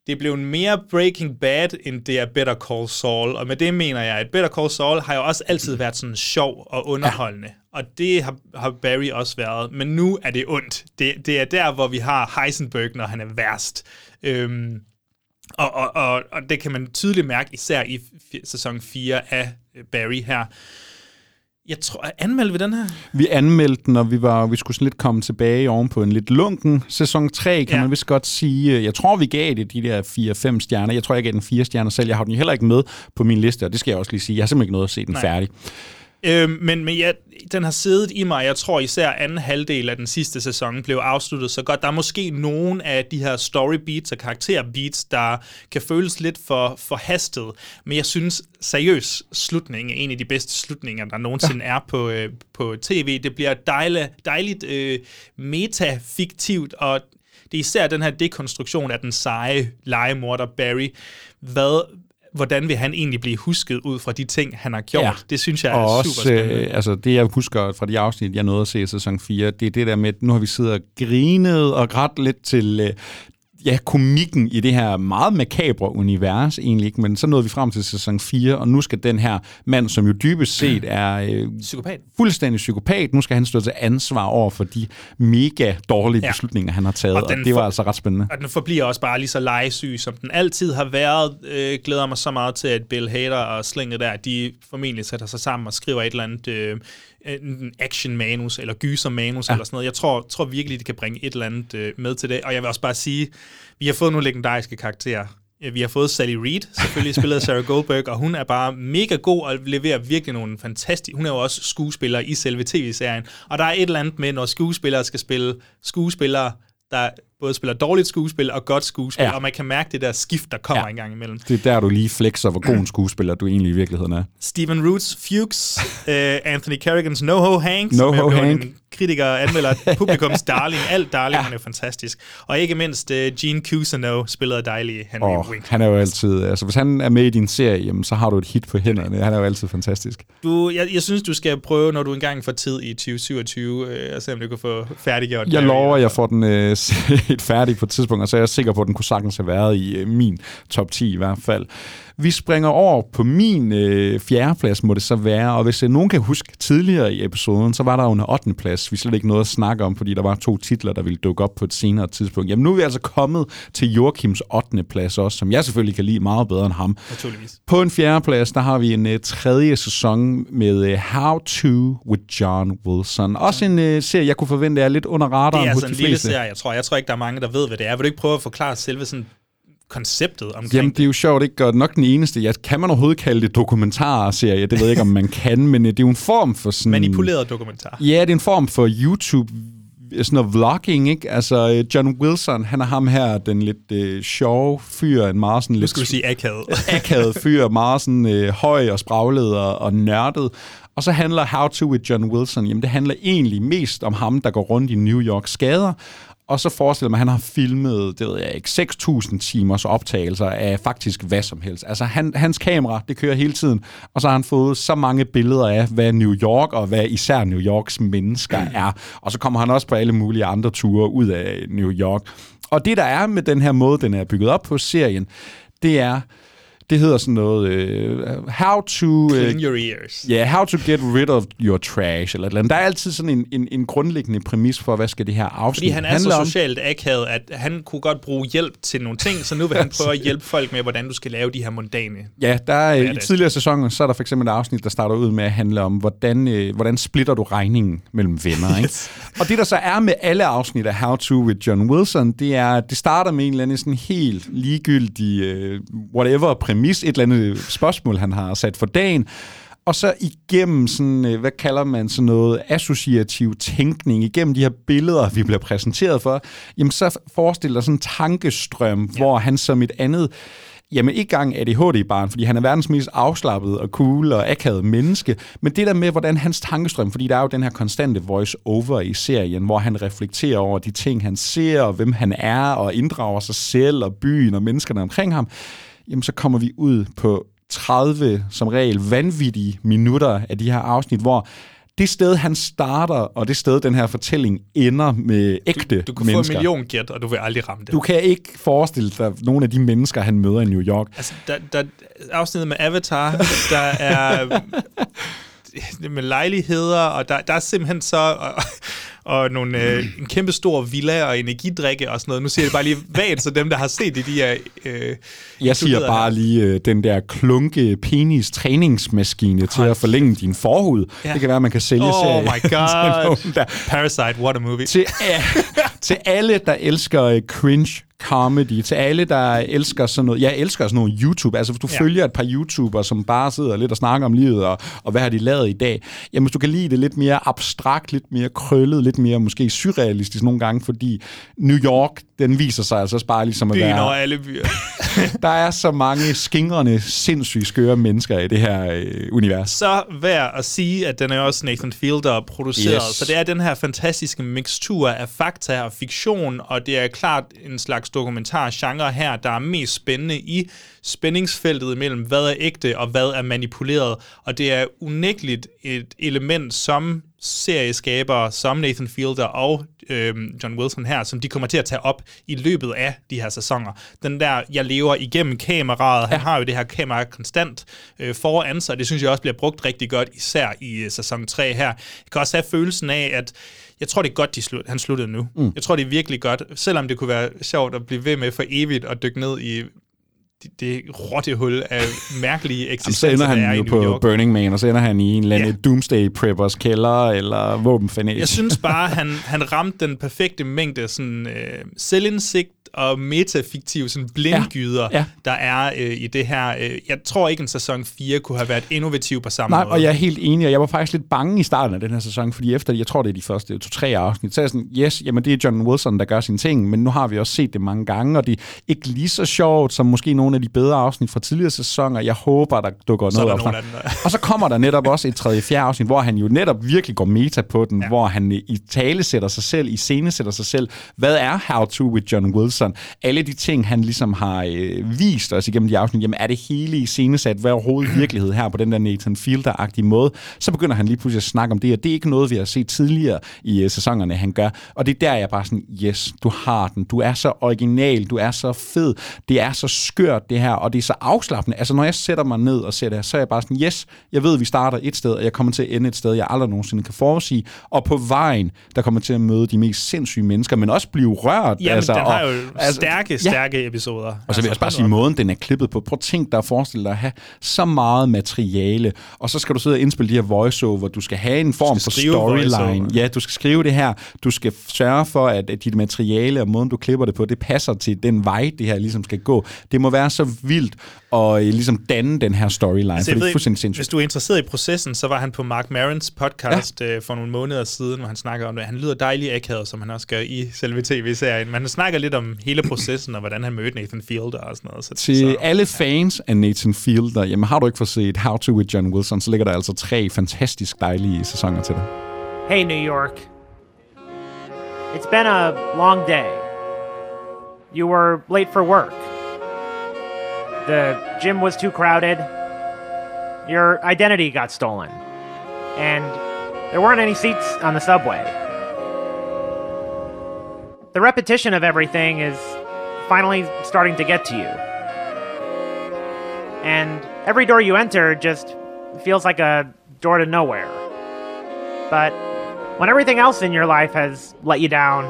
det blevet mere Breaking Bad, end det er Better Call Saul. Og med det mener jeg, at Better Call Saul har jo også altid været sådan sjov og underholdende. Ja. Og det har, har Barry også været. Men nu er det ondt. Det, det er der, hvor vi har Heisenberg, når han er værst. Øhm, og, og, og, og det kan man tydeligt mærke, især i sæson 4 af Barry her. Jeg tror, anmeldte vi den her? Vi anmeldte den, og vi, var, vi skulle sådan lidt komme tilbage oven på en lidt lunken sæson 3, kan Ja. man vist godt sige. Jeg tror, vi gav det de der 4-5 stjerner. Jeg tror, jeg gav den 4 stjerner selv. Jeg har den heller ikke med på min liste, og det skal jeg også lige sige. Jeg har simpelthen ikke noget at se den. Nej. færdig. Øhm, men men ja, den har siddet i mig. Jeg tror især anden halvdel af den sidste sæson blev afsluttet så godt. Der er måske nogen af de her story beats og karakter beats, der kan føles lidt for, for hastet. Men jeg synes seriøst, slutningen er en af de bedste slutninger, der nogensinde ja. er på, øh, på tv. Det bliver dejligt, dejligt øh, metafiktivt, og det er især den her dekonstruktion af den seje legemorder Barry. Hvad, hvordan vil han egentlig blive husket ud fra de ting, han har gjort? Ja. Det synes jeg og er også, super spændende. øh, altså det, jeg husker fra de afsnit, jeg nåede at se i sæson 4, det er det der med, at nu har vi siddet og grinet og grædt lidt til... Øh, ja, komikken i det her meget makabre univers egentlig ikke, men så nåede vi frem til sæson 4, og nu skal den her mand, som jo dybest set er øh, Psykopat. fuldstændig psykopat, nu skal han stå til ansvar over for de mega dårlige Ja. beslutninger, han har taget, Og og, det var for- altså ret spændende. Og den forbliver også bare lige så legesyg, som den altid har været. Øh, glæder mig så meget til, at Bill Hader og Slinger der, de formentlig sætter sig sammen og skriver et eller andet øh, en action-manus, eller gyser-manus, ja. Eller sådan noget. Jeg tror, tror virkelig, det kan bringe et eller andet øh, med til det. Og jeg vil også bare sige, vi har fået nogle legendariske karakterer. Øh, Vi har fået Sally Reed, selvfølgelig spillet af Sarah Goldberg, og hun er bare mega god og leverer virkelig nogle fantastiske... Hun er jo også skuespiller i selve tv-serien. Og der er et eller andet med, når skuespillere skal spille skuespillere, der både spiller dårligt skuespil og godt skuespil, Ja. og man kan mærke det der skift, der kommer Ja. en gang imellem. Det er der, du lige flexer, hvor god en skuespiller du egentlig i virkeligheden er. Stephen Roots Fuchs, uh, Anthony Carrigans NoHo Hank, som NoHo er Hank. en kritiker og anmelder, publikums darling, alt darling, ja. han er fantastisk. Og ikke mindst uh, Gene Cousineau, spillet af dejlige Henry Wink. han er jo altid, altså hvis han er med i din serie, jamen, så har du et hit på hænderne. Han er jo altid fantastisk. Du, jeg, jeg synes, du skal prøve, når du engang får tid i 2027, øh, at se, om du kan få færdiggjort Jeg Barry. lover, at jeg får den øh, set færdig på et tidspunkt, og så er jeg sikker på, at den kunne sagtens have været i øh, min top 10 i hvert fald. Vi springer over på min øh, fjerdeplads, må det så være, og hvis øh, nogen kan huske tidligere i episoden, så var der jo en 8. plads, vi slet ikke noget at snakke om, fordi der var to titler, der ville dukke op på et senere tidspunkt. Jamen nu er vi altså kommet til Joachims 8. plads også, som jeg selvfølgelig kan lide meget bedre end ham. Naturligvis. På en fjerde plads, der har vi en uh, tredje sæson med uh, How To with John Wilson. Også en uh, serie, jeg kunne forvente er lidt under radaren Det er hos altså en de lille fleste. serie, jeg tror. Jeg tror ikke, der er mange, der ved, hvad det er. Vil du ikke prøve at forklare selve sådan konceptet omkring Jamen, det er jo sjovt, ikke? Og nok den eneste. Jeg, kan man overhovedet kalde det dokumentarserie? Det ved jeg ikke, om man kan, men uh, det er jo en form for sådan... manipuleret dokumentar? Ja, det er en form for YouTube sådan noget vlogging, ikke? Altså, øh, John Wilson, han er ham her, den lidt øh, sjove fyr, en meget sådan Nu lidt... skal du sige akavet. akavet fyr, meget sådan øh, høj og spraglet og, og nørdet. Og så handler How To with John Wilson, jamen det handler egentlig mest om ham, der går rundt i New York skader. Og så forestiller man, at han har filmet, det ved jeg ikke, 6.000 timers optagelser af faktisk hvad som helst. Altså han, hans kamera, det kører hele tiden, og så har han fået så mange billeder af, hvad New York og hvad især New Yorks mennesker er. Og så kommer han også på alle mulige andre ture ud af New York. Og det der er med den her måde, den er bygget op på serien, det er, det hedder sådan noget, uh, how to... Uh, Clean your ears. Ja, yeah, how to get rid of your trash, eller eller andet. Der er altid sådan en, en, en grundlæggende præmis for, hvad skal det her afsnit Fordi han er så om. socialt akavet, at han kunne godt bruge hjælp til nogle ting, så nu vil han prøve at hjælpe folk med, hvordan du skal lave de her mundane. Ja, der er, i tidligere sæsoner, så er der for eksempel et afsnit, der starter ud med at handle om, hvordan, øh, hvordan splitter du regningen mellem venner. Ikke? og det, der så er med alle afsnit af How To with John Wilson, det er, at det starter med en eller anden sådan helt ligegyldig, øh, whatever præmis, et eller andet spørgsmål, han har sat for dagen, og så igennem sådan, øh, hvad kalder man sådan noget, associativ tænkning, igennem de her billeder, vi bliver præsenteret for, jamen så forestiller sådan en tankestrøm, ja. hvor han som et andet, jamen ikke gang ADHD-barn, fordi han er verdens mest afslappet og cool og akavet menneske, men det der med, hvordan hans tankestrøm, fordi der er jo den her konstante voice-over i serien, hvor han reflekterer over de ting, han ser, og hvem han er, og inddrager sig selv og byen og menneskerne omkring ham, jamen så kommer vi ud på 30 som regel vanvittige minutter af de her afsnit, hvor det sted, han starter, og det sted, den her fortælling ender med ægte Du, du kan mennesker. få en million gæt, og du vil aldrig ramme det. Du kan ikke forestille dig nogle af de mennesker, han møder i New York. Altså, der, der afsnittet med Avatar, der er med lejligheder, og der, der er simpelthen så... Og, og nogle, øh, en kæmpe stor villa og energidrikke og sådan noget. Nu siger jeg det bare lige vagt, så dem, der har set det, de er... Øh, Jeg siger bare her. lige øh, den der klunke penis træningsmaskine til at forlænge din forhud. Ja. Det kan være, at man kan sælge Oh serien my til god. Parasite, what a movie. til, til alle, der elsker øh, cringe comedy, til alle, der elsker sådan noget. Jeg elsker sådan noget YouTube. Altså, hvis du Ja. følger et par YouTubere, som bare sidder lidt og snakker om livet, og, og hvad har de lavet i dag. Jamen, hvis du kan lide det lidt mere abstrakt, lidt mere krøllet, lidt mere måske surrealistisk nogle gange, fordi New York, den viser sig altså også bare ligesom at Byen være... over alle byer. Der er så mange skingrende, sindssygt skøre mennesker i det her øh, univers. så værd at sige, at den er også Nathan Fielder produceret. Yes. Så det er den her fantastiske mixtur af fakta og fiktion, og det er klart en slags dokumentargenre her, der er mest spændende i spændingsfeltet mellem, hvad er ægte og hvad er manipuleret. Og det er unægteligt et element, som serieskabere som Nathan Fielder og øhm, John Wilson her, som de kommer til at tage op i løbet af de her sæsoner. Den der, jeg lever igennem kameraet, han har jo det her kamera konstant øh, foran sig, og det synes jeg også bliver brugt rigtig godt, især i øh, sæson 3 her. Jeg kan også have følelsen af, at jeg tror, det er godt, de slut, han sluttede nu. Mm. Jeg tror, det er virkelig godt, selvom det kunne være sjovt at blive ved med for evigt at dykke ned i det, det rottehul af mærkelige Jamen, så eksistenser, ender der er han jo på York. Burning Man, og så ender han i en eller anden Ja. Doomsday Preppers kælder, eller våbenfanat. Jeg synes bare, han, han ramte den perfekte mængde sådan, øh, selvindsigt og metafiktive sådan blindgyder, ja. Ja. Der er øh, i det her. Øh, jeg tror ikke, en sæson 4 kunne have været innovativ på samme Nej, måde. og jeg er helt enig, og jeg var faktisk lidt bange i starten af den her sæson, fordi efter, jeg tror det er de første to-tre afsnit, så er jeg sådan, yes, jamen det er John Wilson, der gør sine ting, men nu har vi også set det mange gange, og det er ikke lige så sjovt som måske nogle af de bedre afsnit fra tidligere sæsoner. Jeg håber, der dukker Så er noget op. Og så kommer der netop også et tredje fjerde afsnit, hvor han jo netop virkelig går meta på den, ja. hvor han i tale sætter sig selv, i scene sætter sig selv. Hvad er How to with John Wilson? Alle de ting, han ligesom har øh, vist os igennem de afsnit, jamen er det hele i scenesat? Hvad er overhovedet virkelighed her på den der Nathan Fielder-agtige måde? Så begynder han lige pludselig at snakke om det, og det er ikke noget, vi har set tidligere i øh, sæsonerne, han gør. Og det er der, jeg bare sådan, yes, du har den. Du er så original, du er så fed, det er så skørt det her, og det er så afslappende. Altså når jeg sætter mig ned og ser det her, så er jeg bare sådan, yes, jeg ved, vi starter et sted, og jeg kommer til at ende et sted, jeg aldrig nogensinde kan forudsige. Og på vejen, der kommer til at møde de mest sindssyge mennesker, men også blive rørt. Jamen, altså, den har og, jo stærke, stærke episoder. og så vil jeg også bare sige, måden den er klippet på. Prøv at tænk dig at forestille dig at have så meget materiale, og så skal du sidde og indspille de her voiceover. Du skal have en form for storyline. Ja, du skal skrive det her. Du skal sørge for, at, at dit materiale og måden, du klipper det på, det passer til den vej, det her ligesom skal gå. Det må være så vildt at øh, ligesom danne den her storyline, Altså, det er fuldstændig sindssygt. Hvis du er interesseret i processen, så var han på Mark Marons podcast ja. øh, for nogle måneder siden, hvor han snakker om det. Han lyder dejlig akavet, som han også gør i selve tv-serien. Men han snakker lidt om hele processen, og hvordan han mødte Nathan Fielder og sådan noget. Så, Til så. alle fans af Nathan Fielder, jamen har du ikke fået set How to with John Wilson, så ligger der altså tre fantastisk dejlige sæsoner til dig. Hey, New York. It's been a long day. You were late for work. The gym was too crowded. Your identity got stolen. And there weren't any seats on the subway. The repetition of everything is finally starting to get to you. And every door you enter just feels like a door to nowhere. But when everything else in your life has let you down,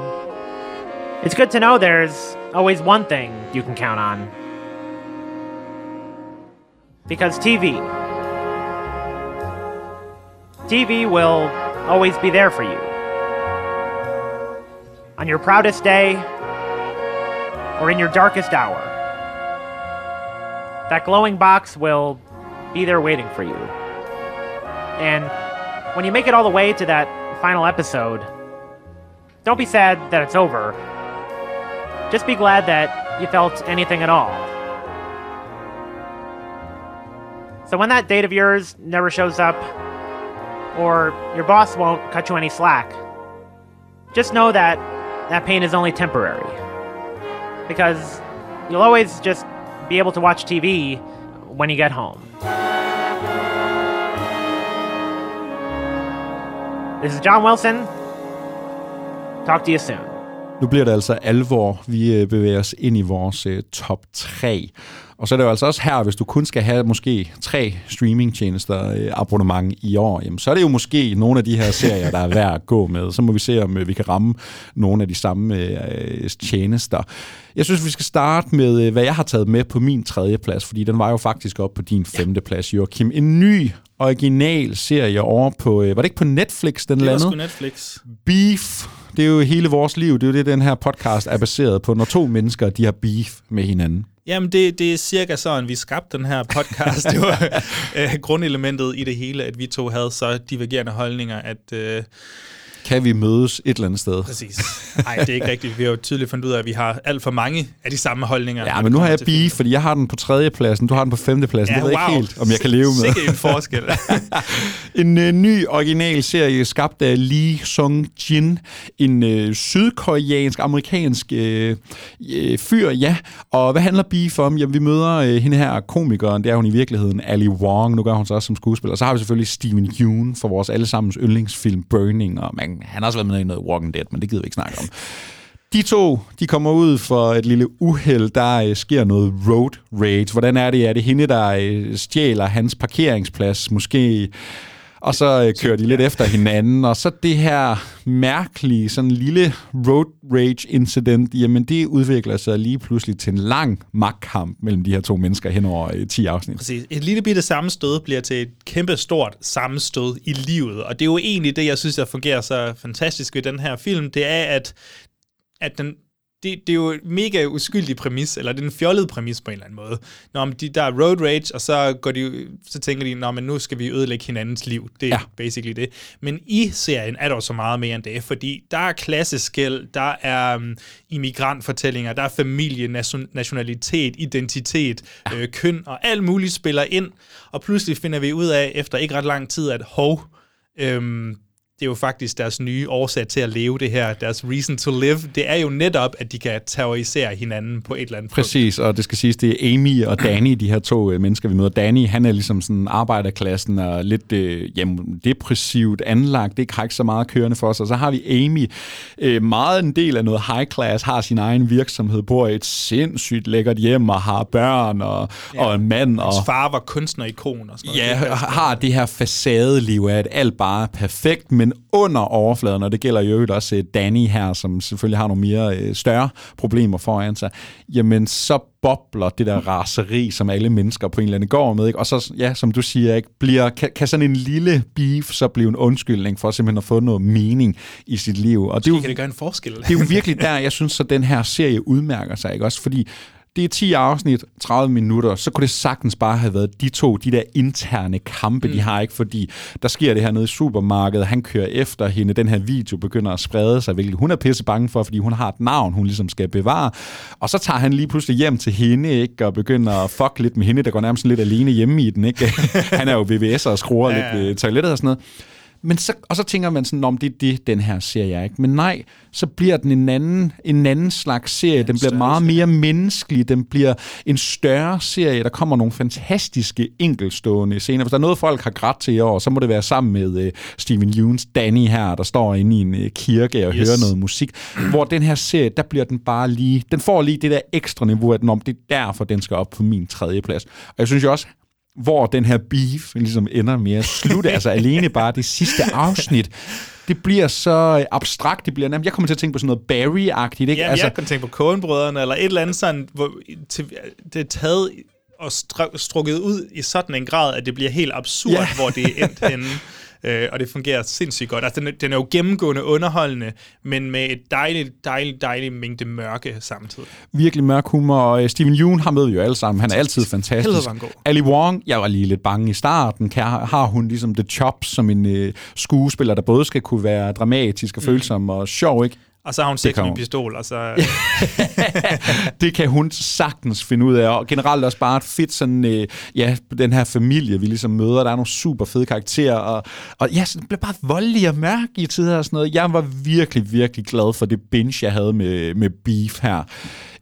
it's good to know there's always one thing you can count on. Because TV. TV will always be there for you. On your proudest day, or in your darkest hour. That glowing box will be there waiting for you. And when you make it all the way to that final episode, don't be sad that it's over. Just be glad that you felt anything at all. So when that date of yours never shows up, or your boss won't cut you any slack, just know that that pain is only temporary. Because you'll always just be able to watch TV when you get home. This is John Wilson. Talk to you soon. Nu bliver det altså alvor. Vi øh, bevæger os ind i vores øh, top 3. Og så er det jo altså også her, hvis du kun skal have måske tre streamingtjenester øh, abonnement i år, jamen, så er det jo måske nogle af de her serier, der er værd at gå med. Så må vi se, om øh, vi kan ramme nogle af de samme øh, tjenester. Jeg synes, vi skal starte med, hvad jeg har taget med på min tredje plads, fordi den var jo faktisk op på din femte plads, Joachim. En ny original serie over på, øh, var det ikke på Netflix, den Det landede? Netflix. Beef. Det er jo hele vores liv. Det er jo det, den her podcast er baseret på, når to mennesker, de har beef med hinanden. Jamen, det, det er cirka sådan, vi skabte den her podcast. det var øh, grundelementet i det hele, at vi to havde så divergerende holdninger, at... Øh, Kan vi mødes et eller andet sted? Præcis. Nej, det er ikke rigtigt. Vi har jo tydeligt fundet ud af, at vi har alt for mange af de samme holdninger. Ja, men nu har jeg beef, fordi jeg har den på tredje pladsen, du har den på femte pladsen. Ja, det ved wow. ikke helt, om jeg kan leve med. Sikke en forskel. en øh, ny original serie skabt af Lee Sung-jin, en øh, sydkoreansk, amerikansk øh, øh, fyr, ja. Og hvad handler Beef om? Jamen, vi møder øh, hende her komikeren, det er hun i virkeligheden, Ali Wong, nu gør hun så også som skuespiller. Og så har vi selvfølgelig Steven Yeun for vores allesammens yndlingsfilm Burning, og man, han har også været med i noget Walking Dead, men det gider vi ikke snakke om. De to, de kommer ud for et lille uheld, der øh, sker noget road rage. Hvordan er det? Er det hende, der øh, stjæler hans parkeringsplads måske? Og så øh, kører de lidt efter hinanden, og så det her mærkelige, sådan lille road rage incident, jamen det udvikler sig lige pludselig til en lang magtkamp mellem de her to mennesker hen over øh, 10 afsnit. Præcis. Et lille bitte sammenstød bliver til et kæmpe stort sammenstød i livet. Og det er jo egentlig det, jeg synes, der fungerer så fantastisk ved den her film. Det er, at, at den det, det er jo en mega uskyldig præmis, eller det er en fjollet præmis på en eller anden måde. Når de, der er road rage, og så, går de, så tænker de, Nå, men nu skal vi ødelægge hinandens liv. Det er ja. basically det. Men i serien er der jo så meget mere end det, fordi der er klasseskæld, der er um, immigrantfortællinger, der er familie, nation, nationalitet, identitet, ja. øh, køn, og alt muligt spiller ind. Og pludselig finder vi ud af, efter ikke ret lang tid, at hov, øhm, det er jo faktisk deres nye årsag til at leve det her, deres reason to live, det er jo netop, at de kan terrorisere hinanden på et eller andet Præcis, og det skal siges, det er Amy og Danny, de her to øh, mennesker, vi møder. Danny, han er ligesom sådan arbejderklassen og lidt øh, jamen, depressivt anlagt, det har ikke så meget kørende for sig. Og så har vi Amy, øh, meget en del af noget high class, har sin egen virksomhed, bor i et sindssygt lækkert hjem og har børn og, ja, og en mand. Og, hans far var kunstnerikon og sådan noget. Ja, har det her facadeliv af, at alt bare er perfekt, men under overfladen, og det gælder jo også øh, Danny her, som selvfølgelig har nogle mere øh, større problemer foran sig, jamen så bobler det der raseri, som alle mennesker på en eller anden går med, ikke? og så, ja, som du siger, ikke, bliver, kan, kan sådan en lille beef så blive en undskyldning for simpelthen at få noget mening i sit liv. Og det, er jo, kan det gøre en forskel. det er jo virkelig der, jeg synes, at den her serie udmærker sig, ikke? også fordi det er 10 afsnit, 30 minutter, så kunne det sagtens bare have været de to, de der interne kampe, mm. de har ikke, fordi der sker det her nede i supermarkedet, han kører efter hende, den her video begynder at sprede sig, hvilket hun er pisse bange for, fordi hun har et navn, hun ligesom skal bevare, og så tager han lige pludselig hjem til hende, ikke, og begynder at fuck lidt med hende, der går nærmest lidt alene hjemme i den, ikke? han er jo VVS'er og skruer ja. lidt ved toilettet og sådan noget. Men så, og så tænker man sådan, om det er det, den her serie er. Ikke? Men nej, så bliver den en anden, en anden slags serie. Den bliver meget mere menneskelig. Den bliver en større serie. Der kommer nogle fantastiske enkelstående scener. Hvis der er noget, folk har grædt til i år, så må det være sammen med uh, Steven Yeun's Danny her, der står inde i en uh, kirke og yes. hører noget musik. Hvor den her serie, der bliver den bare lige... Den får lige det der ekstra niveau at den om. Det er derfor, den skal op på min tredje plads. Og jeg synes jo også, hvor den her beef ligesom ender med at slutte. altså alene bare det sidste afsnit. Det bliver så abstrakt, det bliver nærmest... Jeg kommer til at tænke på sådan noget Barry-agtigt, ikke? Ja, altså, jeg kan tænke på Coen-brødrene, eller et eller andet sådan, hvor til, det er taget og strukket ud i sådan en grad, at det bliver helt absurd, ja. hvor det er endt henne øh, og det fungerer sindssygt godt. Altså, den, den er jo gennemgående underholdende, men med et dejligt, dejligt, dejligt mængde mørke samtidig. Virkelig mørk humor, og øh, Steven Yeun har med jo alle sammen. Han er altid fantastisk. Ali Wong, jeg var lige lidt bange i starten. Kan, har hun ligesom the chops som en øh, skuespiller, der både skal kunne være dramatisk og mm. følsom mm. og sjov, ikke? Og så har hun sex med en pistol, og så... det kan hun sagtens finde ud af, og generelt også bare et fedt sådan, øh, ja, den her familie, vi ligesom møder, der er nogle super fede karakterer, og, og ja, det bliver bare voldelig og mørk i tider og sådan noget. Jeg var virkelig, virkelig glad for det binge, jeg havde med, med Beef her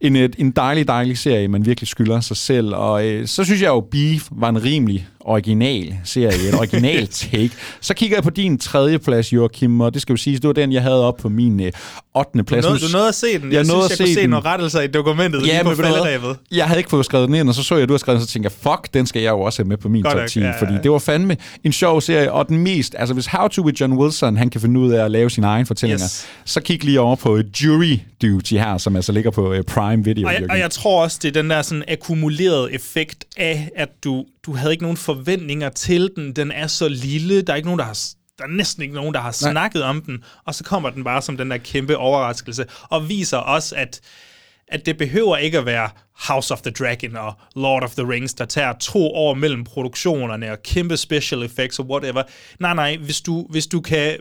en, en dejlig, dejlig serie, man virkelig skylder sig selv. Og øh, så synes jeg jo, Beef var en rimelig original serie, en original take. Så kigger jeg på din tredje plads, Joachim, og det skal jo sige, det var den, jeg havde op på min øh, 8. plads. Du nåede, du nåede at se den. Jeg, jeg synes, jeg kunne se den. nogle rettelser i dokumentet ja, lige på falderæbet. Jeg havde ikke fået skrevet den ind, og så så jeg, at du har skrevet den, så tænkte jeg, fuck, den skal jeg jo også have med på min top 10, ja, fordi det var fandme en sjov serie, og den mest, altså hvis How to with John Wilson, han kan finde ud af at lave sine egne fortællinger, yes. så kig lige over på Jury Duty her, som altså ligger på uh, Prime Video. Og jeg, og jeg tror også, det er den der sådan akkumulerede effekt af, at du, du havde ikke nogen forventninger til den. Den er så lille, der er ikke nogen, der har der er næsten ikke nogen, der har Nej. snakket om den, og så kommer den bare som den der kæmpe overraskelse, og viser også, at, at det behøver ikke at være House of the Dragon og Lord of the Rings, der tager to år mellem produktionerne og kæmpe special effects og whatever. Nej, nej, hvis du, hvis du kan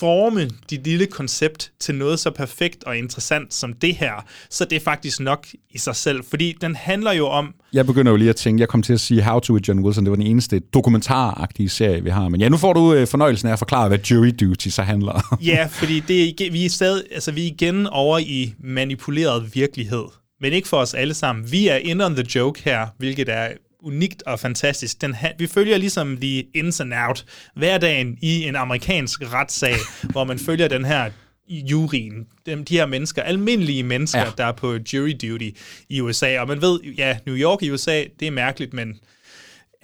forme dit lille koncept til noget så perfekt og interessant som det her, så det er faktisk nok i sig selv, fordi den handler jo om... Jeg begynder jo lige at tænke, jeg kom til at sige How to with John Wilson, det var den eneste dokumentaragtige serie, vi har, men ja, nu får du øh, fornøjelsen af at forklare, hvad Jury Duty så handler ja, fordi det er, vi, er stadig, altså, vi er igen over i manipuleret virkelighed, men ikke for os alle sammen. Vi er in on the joke her, hvilket er unikt og fantastisk. Den ha- vi følger ligesom de ins and out hverdagen i en amerikansk retssag, hvor man følger den her juryen, dem, de her mennesker, almindelige mennesker, ja. der er på jury duty i USA. Og man ved, ja, New York i USA, det er mærkeligt, men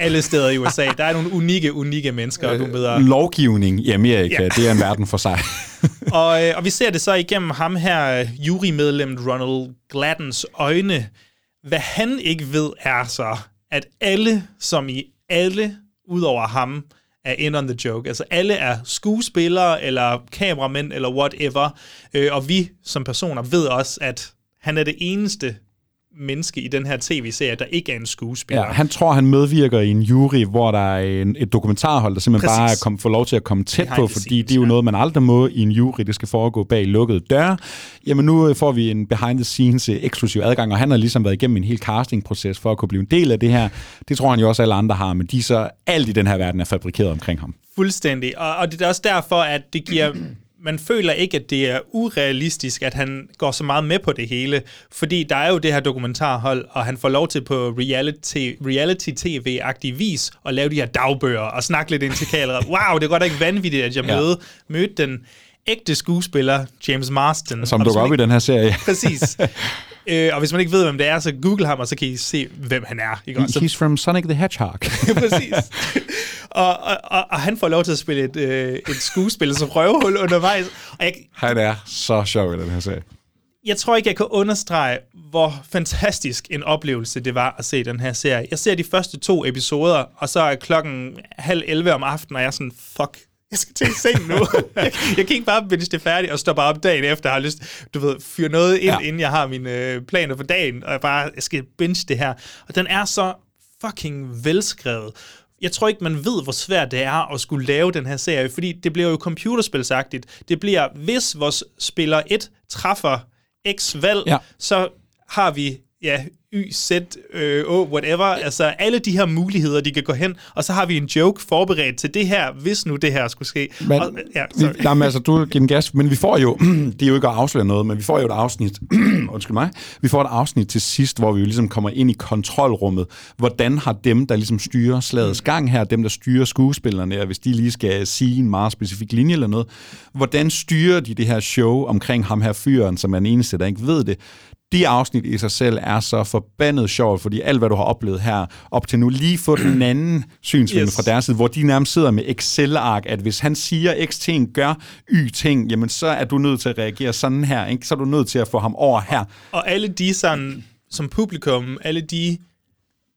alle steder i USA, der er nogle unikke, unikke mennesker, du møder. Lovgivning i Amerika, ja. det er en verden for sig. og, øh, og vi ser det så igennem ham her, jurymedlemmet Ronald Gladdens øjne. Hvad han ikke ved er så, at alle, som i alle, udover ham, er in on the joke. Altså alle er skuespillere, eller kameramænd, eller whatever. Øh, og vi som personer ved også, at han er det eneste menneske i den her tv-serie, der ikke er en skuespiller. Ja, han tror, han medvirker i en jury, hvor der er en, et dokumentarhold, der simpelthen Præcis. bare kom, får lov til at komme tæt på, fordi scenes, det er jo noget, man aldrig må i en jury. Det skal foregå bag lukkede døre. Jamen nu øh, får vi en behind the scenes øh, eksklusiv adgang, og han har ligesom været igennem en hel castingproces for at kunne blive en del af det her. Det tror han jo også, alle andre har, men de så alt i den her verden er fabrikeret omkring ham. Fuldstændig. Og, og det er også derfor, at det giver... Man føler ikke, at det er urealistisk, at han går så meget med på det hele, fordi der er jo det her dokumentarhold, og han får lov til på reality, reality tv-agtig vis at lave de her dagbøger og snakke lidt ind til kameraet. Wow, det er godt ikke vanvittigt, at jeg Ja. mødte, mødte den ægte skuespiller James Marston. Som dukker op i den her serie. Præcis. øh, og hvis man ikke ved, hvem det er, så google ham, og så kan I se, hvem han er. Ikke? også? Så He's from Sonic the Hedgehog. Præcis. og, og, og, og han får lov til at spille et, øh, et skuespil som røvhul undervejs. Og jeg, han er så sjov i den her serie. jeg tror ikke, jeg kan understrege, hvor fantastisk en oplevelse det var at se den her serie. Jeg ser de første to episoder, og så er klokken halv 11 om aftenen, og jeg er sådan, fuck, jeg skal til seng nu. jeg, jeg kan ikke bare binge det færdigt og stoppe op dagen efter, jeg har lyst, du ved, fyre noget ind, Ja. ja. inden jeg har mine øh, planer for dagen, og jeg bare jeg skal binge det her. Og den er så fucking velskrevet. Jeg tror ikke, man ved, hvor svært det er at skulle lave den her serie, fordi det bliver jo computerspilsagtigt. Det bliver, hvis vores spiller 1 træffer X valg, Ja. så har vi ja, Y, Z, øh, Å, whatever. Altså alle de her muligheder, de kan gå hen, og så har vi en joke forberedt til det her, hvis nu det her skulle ske. Men, og, ja, sorry. men altså, du giver gas, men vi får jo, det er jo ikke at afsløre noget, men vi får jo et afsnit, undskyld mig, vi får et afsnit til sidst, hvor vi jo ligesom kommer ind i kontrolrummet. Hvordan har dem, der ligesom styrer slagets gang her, dem, der styrer skuespillerne, og hvis de lige skal sige en meget specifik linje eller noget, hvordan styrer de det her show omkring ham her fyren, som er den eneste, der ikke ved det? De afsnit i sig selv er så forbandet sjovt, fordi alt, hvad du har oplevet her op til nu, lige få den anden synsvinkel Yes. fra deres side, hvor de nærmest sidder med Excel-ark, at hvis han siger X ting, gør Y ting, jamen så er du nødt til at reagere sådan her, ikke? så er du nødt til at få ham over her. Og alle de sådan, som publikum, alle de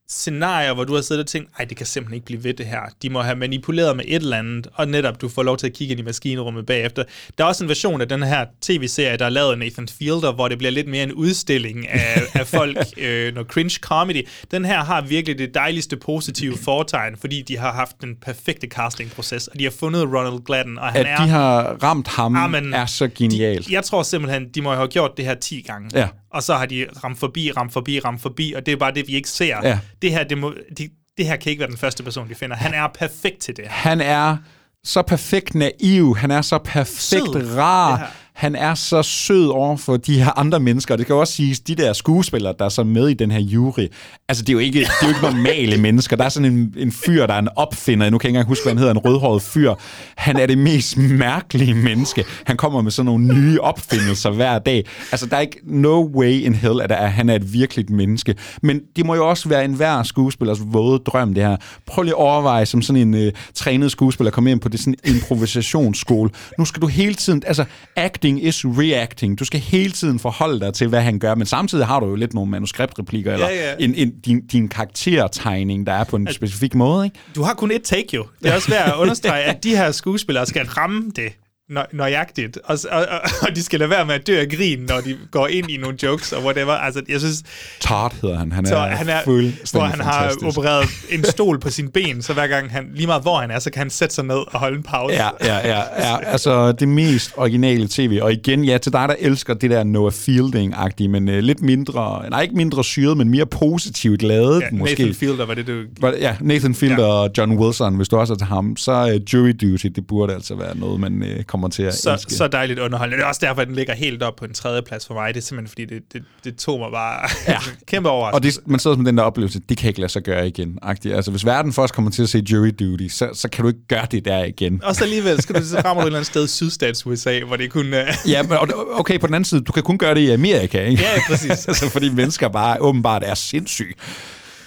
scenarier, hvor du har siddet og tænkt, ej, det kan simpelthen ikke blive ved det her. De må have manipuleret med et eller andet, og netop du får lov til at kigge ind i maskinrummet bagefter. Der er også en version af den her tv-serie, der er lavet af Nathan Fielder, hvor det bliver lidt mere en udstilling af, af folk, øh, noget cringe comedy. Den her har virkelig det dejligste positive fortegn, fordi de har haft den perfekte castingproces, og de har fundet Ronald Gladden, og han At er... de har ramt ham, Ah, men er så genialt. Jeg tror simpelthen, de må have gjort det her 10 gange. Ja. Og så har de ramt forbi, ramt forbi, ramt forbi, og det er bare det, vi ikke ser. Ja. Det her, det, må, de, det her kan ikke være den første person, de finder. Han er perfekt til det. Han er så perfekt naiv, han er så perfekt Sød. rar han er så sød over for de her andre mennesker. Det kan også siges, de der skuespillere, der er så med i den her jury, altså det er jo ikke, det er jo ikke normale mennesker. Der er sådan en, en fyr, der er en opfinder, nu kan jeg ikke engang huske, hvad han hedder, en rødhåret fyr. Han er det mest mærkelige menneske. Han kommer med sådan nogle nye opfindelser hver dag. Altså der er ikke no way in hell, at, at han er et virkeligt menneske. Men det må jo også være en hver skuespillers våde drøm, det her. Prøv lige at overveje, som sådan en øh, trænet skuespiller, komme ind på det sådan en improvisationsskole. Nu skal du hele tiden, altså act acting is reacting. Du skal hele tiden forholde dig til, hvad han gør, men samtidig har du jo lidt nogle manuskriptreplikker, eller Ja, ja. En, en, din, din karaktertegning, der er på en specifik måde, ikke? Du har kun et take jo. Det er også værd at understrege, at de her skuespillere skal ramme det nø- nøjagtigt, og, og, og, og de skal lade være med at dø af grin, når de går ind i nogle jokes og whatever. Altså, jeg synes, Todd hedder han. Han er, så han er, fuldstændig hvor han har opereret en stol på sin ben, så hver gang han, lige meget hvor han er, så kan han sætte sig ned og holde en pause. Ja, ja, ja, ja. Altså det mest originale tv. Og igen, ja, til dig, der elsker det der Noah Fielding-agtige, men uh, lidt mindre, nej ikke mindre syret, men mere positivt lavet Ja, måske. Nathan Fielder var det, du... Var- Ja, Nathan Fielder ja. og John Wilson, hvis du også er til ham, så uh, Jury Duty, det burde altså være noget, man uh, kommer til at så, elske. så dejligt underholdende. Det er også derfor, at den ligger helt op på en tredje plads for mig. Det er simpelthen, fordi det, det, det tog mig bare ja. kæmpe og overraskelse. det, man sidder med den der oplevelse, det kan ikke lade sig gøre igen. Altså, hvis verden først kommer til at se Jury Duty, så, så kan du ikke gøre det der igen. Og så alligevel skal du så du et eller andet sted i sydstats USA, hvor det kun... Uh... Ja, men og- okay, på den anden side, du kan kun gøre det i Amerika, ikke? Ja, præcis. altså, fordi mennesker bare åbenbart er sindssyge.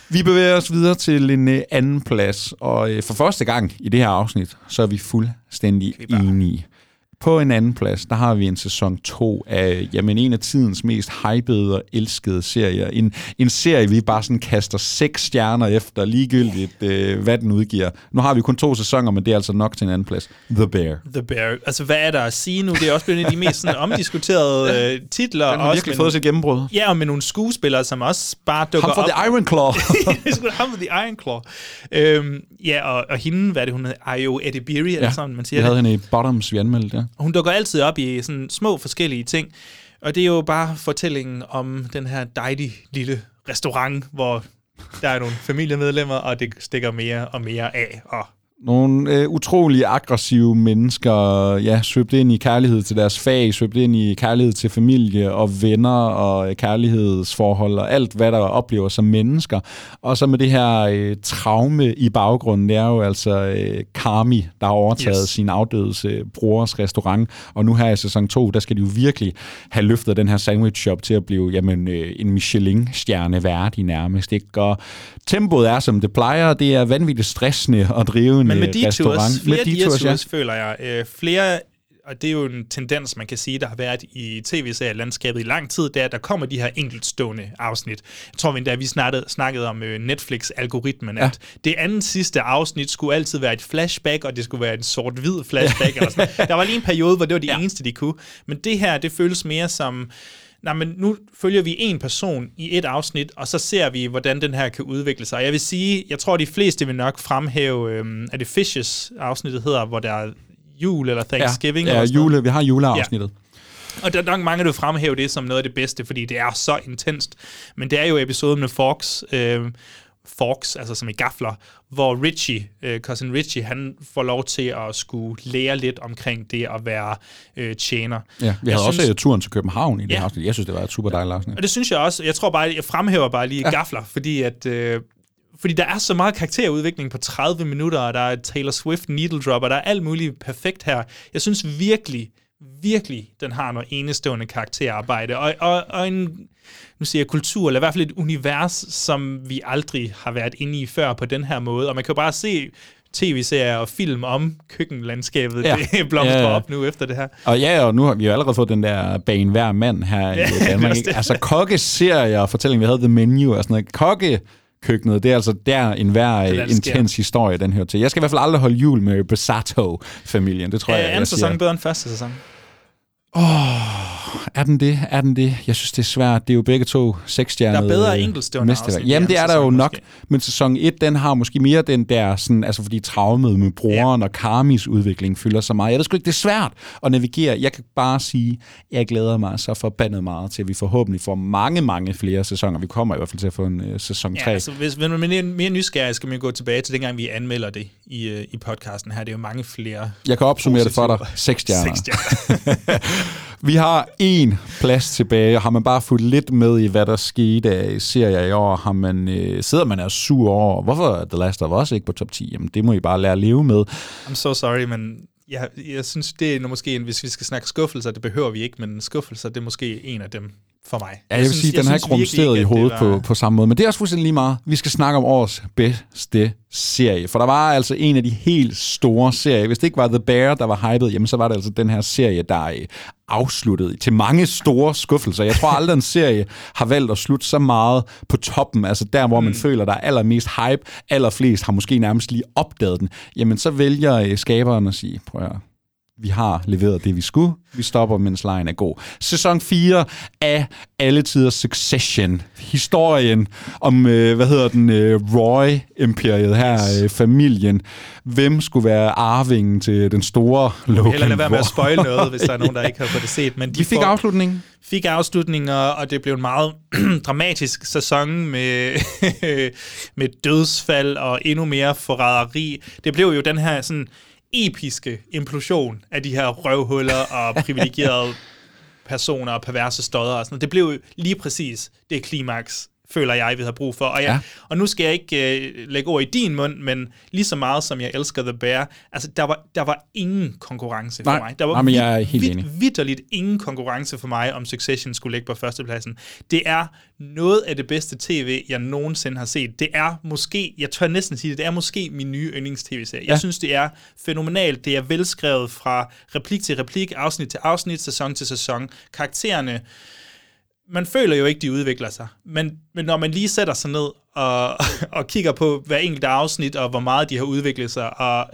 Vi bevæger os videre til en øh, anden plads, og øh, for første gang i det her afsnit, så er vi fuldstændig enige. På en anden plads, der har vi en sæson 2 af jamen, en af tidens mest hypede og elskede serier. En, en serie, vi bare sådan kaster seks stjerner efter, ligegyldigt, øh, hvad den udgiver. Nu har vi kun to sæsoner, men det er altså nok til en anden plads. The Bear. The Bear. Altså, hvad er der at sige nu? Det er også blevet en af de mest sådan, omdiskuterede øh, titler. Den har også virkelig fået nogle- sit gennembrud. Ja, og med nogle skuespillere, som også bare dukker Ham fra op. The Iron Claw. Ham for The Iron Claw. Øhm, ja, og, og hende, hvad er det, hun hedder? Ayo Edibiri, eller sådan, man siger jeg havde det. hende i Bottoms, vi anmeldte, ja. Hun dukker altid op i sådan små forskellige ting. Og det er jo bare fortællingen om den her dejlige lille restaurant, hvor der er nogle familiemedlemmer, og det stikker mere og mere af. Og nogle øh, utrolig aggressive mennesker, ja, svøbt ind i kærlighed til deres fag, svøbt ind i kærlighed til familie og venner og øh, kærlighedsforhold og alt, hvad der oplever som mennesker. Og så med det her øh, traume i baggrunden, det er jo altså øh, Kami, der har overtaget Yes. sin afdødes øh, brors restaurant. Og nu her i sæson 2, der skal de jo virkelig have løftet den her sandwich shop til at blive jamen, øh, en Michelin-stjerne værdig nærmest. Ikke? Og tempoet er, som det plejer. Det er vanvittigt stressende at drive Men med detours, restaurant. flere med detours, ja. føler jeg. Øh, flere, og det er jo en tendens, man kan sige, der har været i tv-serielandskabet i lang tid, det er, at der kommer de her enkeltstående afsnit. Jeg tror, da vi snakkede, snakkede om øh, Netflix-algoritmen, Ja. at det andet sidste afsnit skulle altid være et flashback, og det skulle være en sort-hvid flashback. eller sådan. Der var lige en periode, hvor det var det ja. eneste, de kunne. Men det her, det føles mere som... Nej, men nu følger vi en person i et afsnit, og så ser vi, hvordan den her kan udvikle sig. Jeg vil sige, jeg tror, de fleste vil nok fremhæve, øhm, er det Fishes afsnittet hedder, hvor der er jul eller Thanksgiving. Ja, ja jule, vi har juleafsnittet. Og der er nok mange, der vil fremhæve det som noget af det bedste, fordi det er så intenst. Men det er jo episoden med Fox, øh, Fox, altså som i gafler, hvor Richie, øh, cousin Richie, han får lov til at skulle lære lidt omkring det at være øh, tjener. Ja, vi Jeg havde også synes- synes, turen til København i det Ja. her afsnit. Jeg synes, det var et super dejligt afsnit. Og det synes jeg også. Jeg tror bare, jeg fremhæver bare lige ja. gafler, fordi at... Øh, fordi der er så meget karakterudvikling på 30 minutter, og der er Taylor Swift needle drop, og der er alt muligt perfekt her. Jeg synes virkelig, virkelig, den har noget enestående karakterarbejde, og, og, og en, nu siger jeg kultur, eller i hvert fald et univers, som vi aldrig har været inde i før på den her måde. Og man kan jo bare se tv-serier og film om køkkenlandskabet, ja. Det blomstrer Ja, op nu efter det her. Og ja, og nu har vi jo allerede fået den der bane hver mand her Ja, i Danmark. Ikke? Altså kokkeserier og fortælling, vi havde The Menu og sådan noget. Kokkekøkkenet, det er altså der en hver sker. intens historie, den hører til. Jeg skal i hvert fald aldrig holde jul med Besato-familien, det tror jeg, Øh, anden jeg sæson siger. bedre end første sæson. Er den det? Er den det? Jeg synes, det er svært. Det er jo begge to seksstjernede Der er bedre enkeltstående afsnit Jamen, det er der jo sæson, nok. måske. Men sæson 1, den har måske mere den der, sådan, altså fordi traumet med broren ja. og Karmis udvikling fylder så meget. Jeg ved sgu ikke, det er svært at navigere. Jeg kan bare sige, jeg glæder mig så forbandet meget til, at vi forhåbentlig får mange, mange flere sæsoner. Vi kommer i hvert fald til at få en uh, sæson 3. Ja, altså, hvis hvis man er mere nysgerrig, skal man gå tilbage til dengang, vi anmelder det i, øh, i podcasten her. Det er jo mange flere. Jeg kan opsummere det for dig. positive- Seks stjerner. Seks stjerner. Vi har en plads tilbage. Har man bare fulgt lidt med i, hvad der skete af serier i år, har man, øh, sidder man er sur over, hvorfor The Last of Us ikke på top 10? Jamen, det må I bare lære at leve med. I'm so sorry, men jeg, jeg synes, det er måske, en, hvis vi skal snakke skuffelser, det behøver vi ikke, men skuffelser, det er måske en af dem for mig. Ja, jeg, vil synes- sige, den har ikke rumsteret i at hovedet det på, var- på samme måde. Men det er også fuldstændig lige meget. Vi skal snakke om årets bedste serie. For der var altså en af de helt store serier. Hvis det ikke var The Bear, der var hyped, jamen så var det altså den her serie, der øh, afsluttede til mange store skuffelser. Jeg tror aldrig, en serie har valgt at slutte så meget på toppen. Altså der, hvor man Mm. føler, der er allermest hype. Allerflest har måske nærmest lige opdaget den. Jamen så vælger øh, skaberen at sige, prøv at vi har leveret det, vi skulle. Vi stopper, mens lejen er god. Sæson 4 af alle tiders Succession. Historien om, øh, hvad hedder den, øh, Roy-imperiet her, øh, familien. Hvem skulle være arvingen til den store Logan Eller lad være med at spoil noget, hvis der er nogen, der ikke har fået det set. Men de Vi fik får- afslutningen. fik afslutninger, og det blev en meget dramatisk sæson med, med dødsfald og endnu mere forræderi. Det blev jo den her sådan episke implosion af de her røvhuller og privilegerede personer og perverse stodder og sådan noget. Det blev lige præcis det klimaks, føler jeg, vi har brug for. Og, jeg, Ja. og nu skal jeg ikke øh, lægge ord i din mund, men lige så meget som jeg elsker The Bear, altså der var, der var ingen konkurrence for Nej. mig. Der var Nej, jeg er helt vid- enig. vidderligt ingen konkurrence for mig, om Succession skulle ligge på førstepladsen. Det er noget af det bedste tv, jeg nogensinde har set. Det er måske, jeg tør næsten sige det, det er måske min nye yndlings-tv-serie. Jeg Ja. synes, det er fænomenalt. Det er velskrevet fra replik til replik, afsnit til afsnit, sæson til sæson. Karaktererne, man føler jo ikke, de udvikler sig. Men, men når man lige sætter sig ned og, og kigger på hver enkelt afsnit, og hvor meget de har udviklet sig, og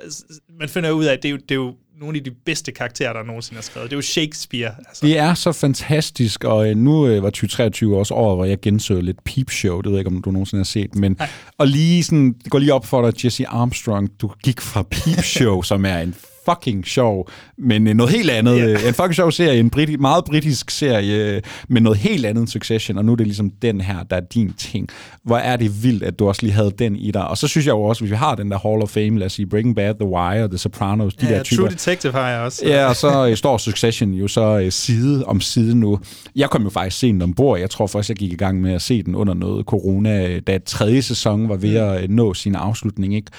man finder ud af, at det er jo, det er jo nogle af de bedste karakterer, der nogensinde er skrevet. Det er jo Shakespeare. Altså. Det er så fantastisk, og øh, nu øh, var 2023 også år, hvor jeg genså lidt Peep Show, det ved jeg ikke, om du nogensinde har set, men og lige sådan, det går lige op for dig, Jesse Armstrong, du gik fra Peep Show, som er en fucking sjov, men øh, noget helt andet. Yeah. En fucking sjov serie, en briti- meget britisk serie, øh, men noget helt andet end Succession, og nu er det ligesom den her, der er din ting. Hvor er det vildt, at du også lige havde den i dig. Og så synes jeg jo også, hvis vi har den der Hall of Fame, lad os sige Breaking Bad, The Wire, The Sopranos, de ja, der typer. True Detective har jeg også. Ja, og så øh, står Succession jo så øh, side om side nu. Jeg kom jo faktisk sent ombord. Jeg tror først, jeg gik i gang med at se den under noget corona, øh, da tredje sæson var ved at øh, nå sin afslutning. Ikke?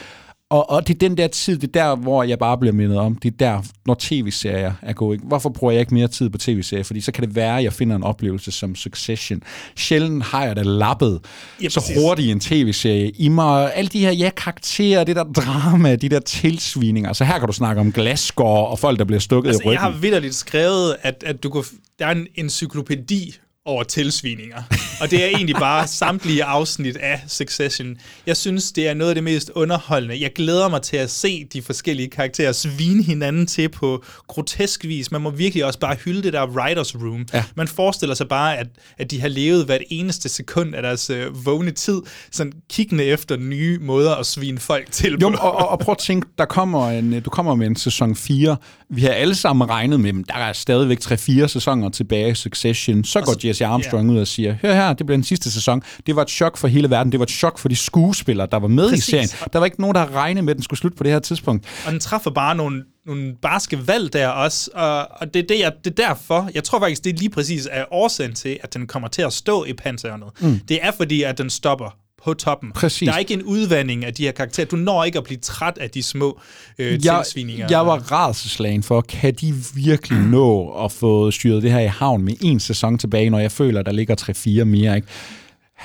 Og, og det er den der tid, det er der, hvor jeg bare bliver mindet om, det er der, når tv-serier er. Ikke? Hvorfor bruger jeg ikke mere tid på tv-serier? Fordi så kan det være, at jeg finder en oplevelse som Succession. Sjældent har jeg da lappet Ja, så præcis. hurtigt en tv-serie i mig. Og alle de her ja, karakterer, det der drama, de der tilsvininger. Så her kan du snakke om glasskår og folk, der bliver stukket Altså, i ryggen. jeg har vidderligt skrevet, at, at du kunne, der er en encyklopædi over tilsvininger. Og det er egentlig bare samtlige afsnit af Succession. Jeg synes, det er noget af det mest underholdende. Jeg glæder mig til at se de forskellige karakterer svine hinanden til på grotesk vis. Man må virkelig også bare hylde det der writers room. Ja. Man forestiller sig bare, at, at de har levet hvert eneste sekund af deres øh, vågne tid, sådan kiggende efter nye måder at svine folk til Jo, og, og, og prøv at tænke, der kommer en, du kommer med en sæson 4. Vi har alle sammen regnet med, men der er stadigvæk 3-4 sæsoner tilbage i Succession. Så går Jesse Armstrong ud og siger, hør her, det bliver den sidste sæson. Det var et chok for hele verden. Det var et chok for de skuespillere, der var med Præcis. i serien. Der var ikke nogen, der regnede med, at den skulle slutte på det her tidspunkt. Og den træffer bare nogle, nogle barske valg der også, og, og det, er det, jeg, det er derfor, jeg tror faktisk, det er lige præcis er årsagen til, at den kommer til at stå i pansernet. Mm. Det er fordi, at den stopper på toppen. Præcis. Der er ikke en udvandring af de her karakterer. Du når ikke at blive træt af de små øh, jeg, tilsvininger. jeg var rædselslagen for, kan de virkelig nå at få styret det her i havn med en sæson tilbage, når jeg føler, der ligger 3-4 mere, ikke?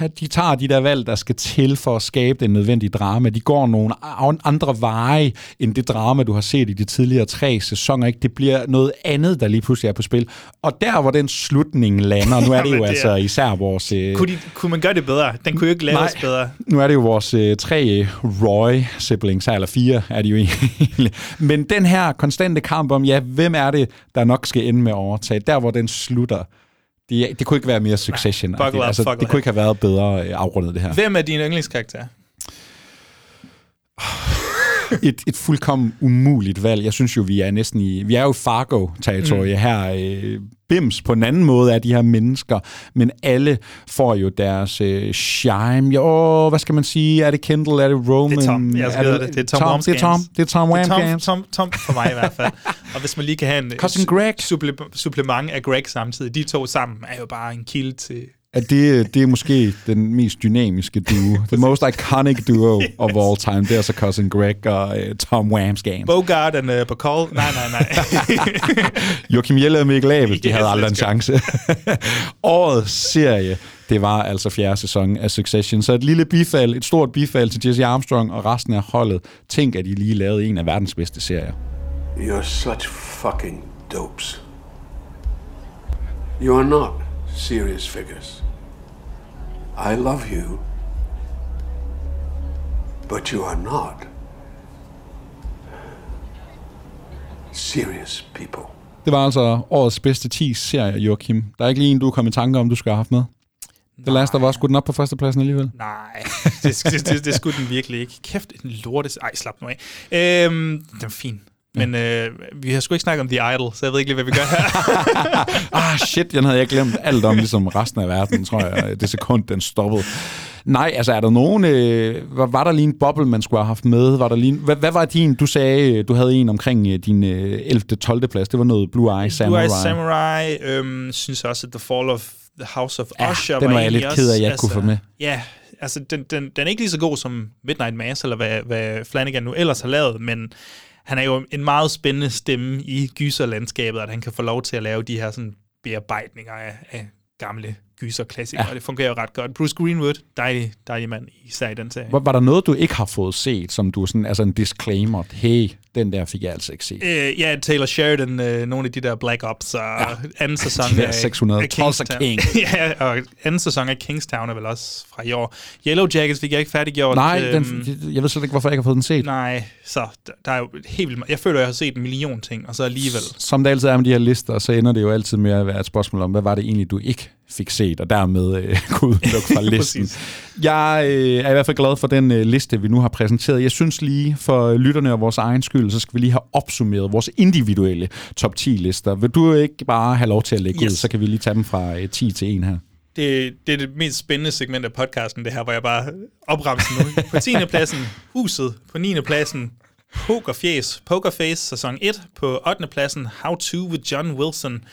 De tager de der valg, der skal til for at skabe den nødvendige drama. De går nogle andre veje end det drama, du har set i de tidligere tre sæsoner. Ikke? Det bliver noget andet, der lige pludselig er på spil. Og der, hvor den slutning lander, nu er det jo det er- altså især vores... Øh, kunne, de, kunne man gøre det bedre? Den kunne jo ikke laves Nej. bedre. nu er det jo vores øh, tre Roy-siblings, her, eller fire er de jo egentlig. Men den her konstante kamp om, ja, hvem er det, der nok skal ende med at overtage, der hvor den slutter, det, det kunne ikke være mere succession. det, up, altså, buckle det kunne ikke have været bedre øh, afrundet, det her. Hvem er din yndlingskarakter? Et, et fuldkommen umuligt valg. Jeg synes jo, vi er næsten i... Vi er jo Fargo-territorie mm. her. Øh, bims på en anden måde af de her mennesker, men alle får jo deres øh, shine. Jo, hvad skal man sige? Er det Kendall? Er det Roman? Det er Tom. Jeg skal det, det er Tom, Tom Det er Tom. Det er Tom Det er Tom. Tom, Tom for mig i hvert fald. Og hvis man lige kan have en Cousin Greg. supple- supplement af Greg samtidig, de to sammen er jo bare en kilde til... At det, det er måske den mest dynamiske duo. The most iconic duo yes. of all time. Det er så Cousin Greg og uh, Tom Wamsgans. Bogart and uh, Bacall. Nej, nej, nej. Joachim Jelle og Mikkel Abel, de Yes, havde aldrig en chance. Årets serie, det var altså fjerde sæson af Succession. Så et lille bifald, et stort bifald til Jesse Armstrong og resten af holdet. Tænk, at de lige lavede en af verdens bedste serier. You're such fucking dopes. You are not serious figures. I love you, but you are not serious people. Det var altså årets bedste 10 serie, Joachim. Der er ikke lige en, du er kommet i tanke om, du skal have haft med. The Last of Us, skulle den op på førstepladsen alligevel? Nej, det, det, det, det skulle den virkelig ikke. Kæft, en lortes... Ej, slap nu af. Øhm, den er fin. Men øh, vi har sgu ikke snakket om The Idol, så jeg ved ikke lige, hvad vi gør her. ah, shit, den havde jeg glemt alt om, ligesom resten af verden, tror jeg, det sekund, den stoppede. Nej, altså er der nogen, øh, var, var der lige en boble, man skulle have haft med? Var der lige, en, hvad, hvad var din, du sagde, du havde en omkring øh, din øh, 11. 12. plads, det var noget Blue Eye Samurai. Blue Eye Samurai. Øhm, synes også, at The Fall of The House of Ja, Usher den var jeg lidt ked af, at jeg ikke også- kunne få med. Ja, altså den, den, den er ikke lige så god som Midnight Mass, eller hvad, hvad Flanagan nu ellers har lavet, men han er jo en meget spændende stemme i gyserlandskabet, at han kan få lov til at lave de her sådan bearbejdninger af, af gamle gyserklassikere, Ja. og det fungerer jo ret godt. Bruce Greenwood, dejlig, dejlig mand, især i den serie. Var, var der noget, du ikke har fået set, som du sådan, altså en disclaimer, hey, den der fik jeg altså ikke set? Øh, ja, Taylor Sheridan, øh, nogle af de der Black Ops og ja. anden sæson De af, 600 af Kingstown. King. ja, og anden sæson af Kingstown er vel også fra i år. Yellow Jackets fik jeg ikke færdiggjort. Nej, Øhm, den, jeg ved slet ikke, hvorfor jeg ikke har fået den set. Nej, så der, er jo helt vildt. Jeg føler, jeg har set en million ting, og så alligevel. Som det altid er med de her lister, så ender det jo altid med at være et spørgsmål om, hvad var det egentlig, du ikke fik set, og dermed øh, kunne udelukke fra listen. Jeg øh, er i hvert fald glad for den øh, liste, vi nu har præsenteret. Jeg synes lige, for lytterne og vores egen skyld, så skal vi lige have opsummeret vores individuelle top 10-lister. Vil du ikke bare have lov til at lægge Yes. ud, så kan vi lige tage dem fra øh, 10 til 1 her. Det, det er det mest spændende segment af podcasten, det her, hvor jeg bare opremser nu. På 10. pladsen, Huset. På 9. pladsen, Pokerfjes, Pokerface, sæson 1. På 8. pladsen, How To with John Wilson.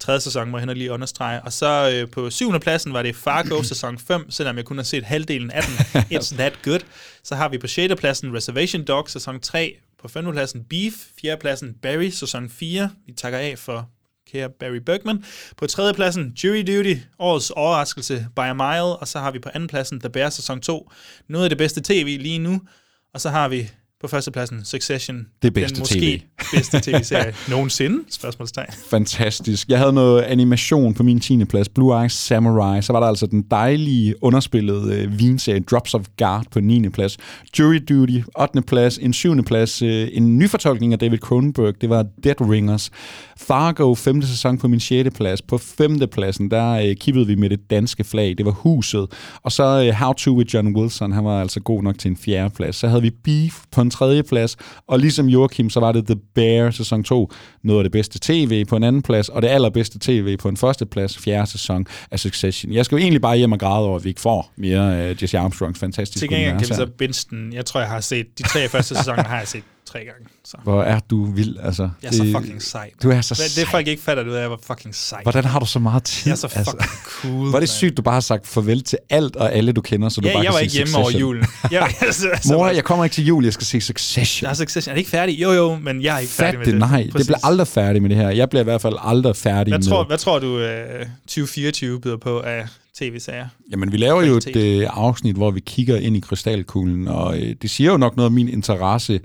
Tredje sæson må jeg hende lige understrege. Og så øh, på 7. pladsen var det Fargo, sæson 5, selvom jeg kun har set halvdelen af den. It's that good. Så har vi på 6. pladsen Reservation Dogs, sæson 3. På 5. pladsen Beef. 4. pladsen Barry, sæson 4. Vi takker af for kære Barry Bergman. På tredje pladsen, Jury Duty, årets overraskelse by a mile, og så har vi på anden pladsen The Bear sæson 2, noget af det bedste tv lige nu, og så har vi på førstepladsen Succession, Det bedste den måske TV. bedste tv-serie nogensinde, spørgsmålstegn. Fantastisk. Jeg havde noget animation på min 10. plads, Blue Eyes Samurai. Så var der altså den dejlige, underspillede øh, vinserie Drops of Guard på 9. plads. Jury Duty, 8. plads. En 7. plads, øh, en nyfortolkning af David Cronenberg, det var Dead Ringers. Fargo, 5. sæson på min 6. plads. På 5. pladsen, der øh, kippede vi med det danske flag. Det var Huset. Og så øh, How To with John Wilson, han var altså god nok til en 4. plads. Så havde vi Beef på en 3. plads. Og ligesom Joachim, så var det The Bear sæson 2. Noget af det bedste tv på en anden plads, og det allerbedste tv på en første plads, fjerde sæson af Succession. Jeg skal jo egentlig bare hjem og græde over, at vi ikke får mere af Jesse Armstrongs fantastiske Til gengæld kan vi så binge den. Jeg tror, jeg har set de tre første sæsoner, har jeg set tre gange. Så. Hvor er du vild, altså. Jeg er så fucking sej. Du er så sej. Det folk ikke fatter, det er, jeg var fucking sej. Hvordan har du så meget tid? Jeg er så fucking cool. Hvor er det sygt, du bare har sagt farvel til alt og alle, du kender, så du Ja, bare jeg var ikke hjemme over julen. Jeg, altså, altså, Mor, jeg kommer ikke til jul, jeg skal se Succession. Jeg er Succession. Er det ikke færdig? Jo, jo, men jeg er ikke færdig Fat med det, nej. Det bliver aldrig færdig med det her. Jeg bliver i hvert fald aldrig færdig Hvad med... tror, hvad tror du, øh, 2024 byder på af tv-serier? Jamen, vi laver jo et øh, afsnit, hvor vi kigger ind i krystalkuglen, og øh, det siger jo nok noget om min interesse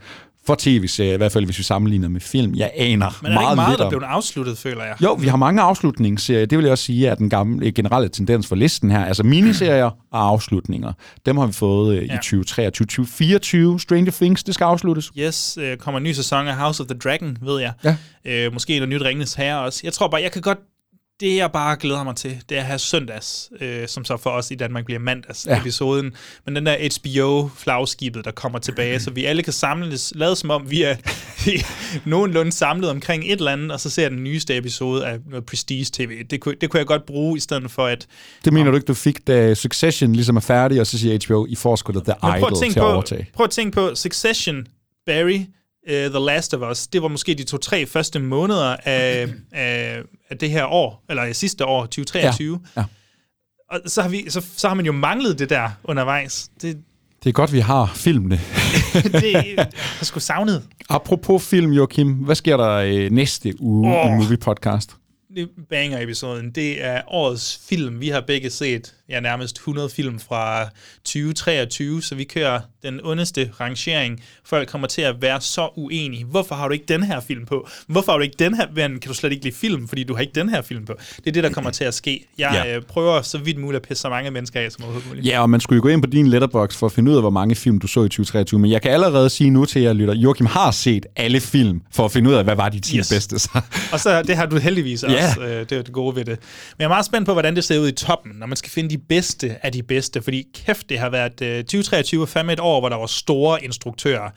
for tv-serier, i hvert fald hvis vi sammenligner med film. Jeg aner Men er det meget ikke meget, lidt der blev afsluttet, føler jeg? Jo, vi har mange afslutningsserier. Det vil jeg også sige er den gamle, generelle tendens for listen her. Altså miniserier og afslutninger. Dem har vi fået øh, i Ja. 2023. 2024, Stranger Things, det skal afsluttes. Yes, øh, kommer en ny sæson af House of the Dragon, ved jeg. Ja. Øh, måske noget nyt Ringenes Herre også. Jeg tror bare, jeg kan godt... Det, jeg bare glæder mig til, det er at have søndags, øh, som så for os i Danmark bliver mandags Ja. episoden. Men den der HBO-flagskibet, der kommer tilbage, så vi alle kan samles, lade som om vi er nogenlunde samlet omkring et eller andet, og så ser den nyeste episode af noget Prestige-TV. Det kunne, det kunne jeg godt bruge, i stedet for at Det mener du ikke, du fik, da Succession ligesom er færdig, og så siger HBO, I får sgu The Idol til at på, overtage. Prøv at tænke på Succession, Barry, uh, The Last of Us. Det var måske de to-tre første måneder af, af, af det her år, eller sidste år, 2023. Ja, ja. Og så har, vi, så, så har man jo manglet det der undervejs. Det, Det er godt, vi har filmene. det har sgu savnet. Apropos film, Joachim, hvad sker der øh, næste uge oh. i. Movie Podcast? Det banger-episoden, det er årets film. Vi har begge set ja, nærmest 100 film fra 2023, så vi kører den ondeste rangering. Folk kommer til at være så uenige. Hvorfor har du ikke den her film på? Hvorfor har du ikke den her? Men kan du slet ikke lide film, fordi du har ikke den her film på? Det er det, der kommer til at ske. Jeg Ja. øh, prøver så vidt muligt at pisse så mange mennesker af som overhovedet muligt. Ja, og man skulle jo gå ind på din letterbox for at finde ud af, hvor mange film du så i 2023. Men jeg kan allerede sige nu til jer lytter, Joachim har set alle film, for at finde ud af, hvad var de 10 Yes. bedste. Så. Og så det har du heldigvis også. Ja. Øh, det er det gode ved det. Men jeg er meget spændt på, hvordan det ser ud i toppen, når man skal finde de bedste af de bedste. Fordi kæft, det har været... Øh, 2023 var fandme et år, hvor der var store instruktører.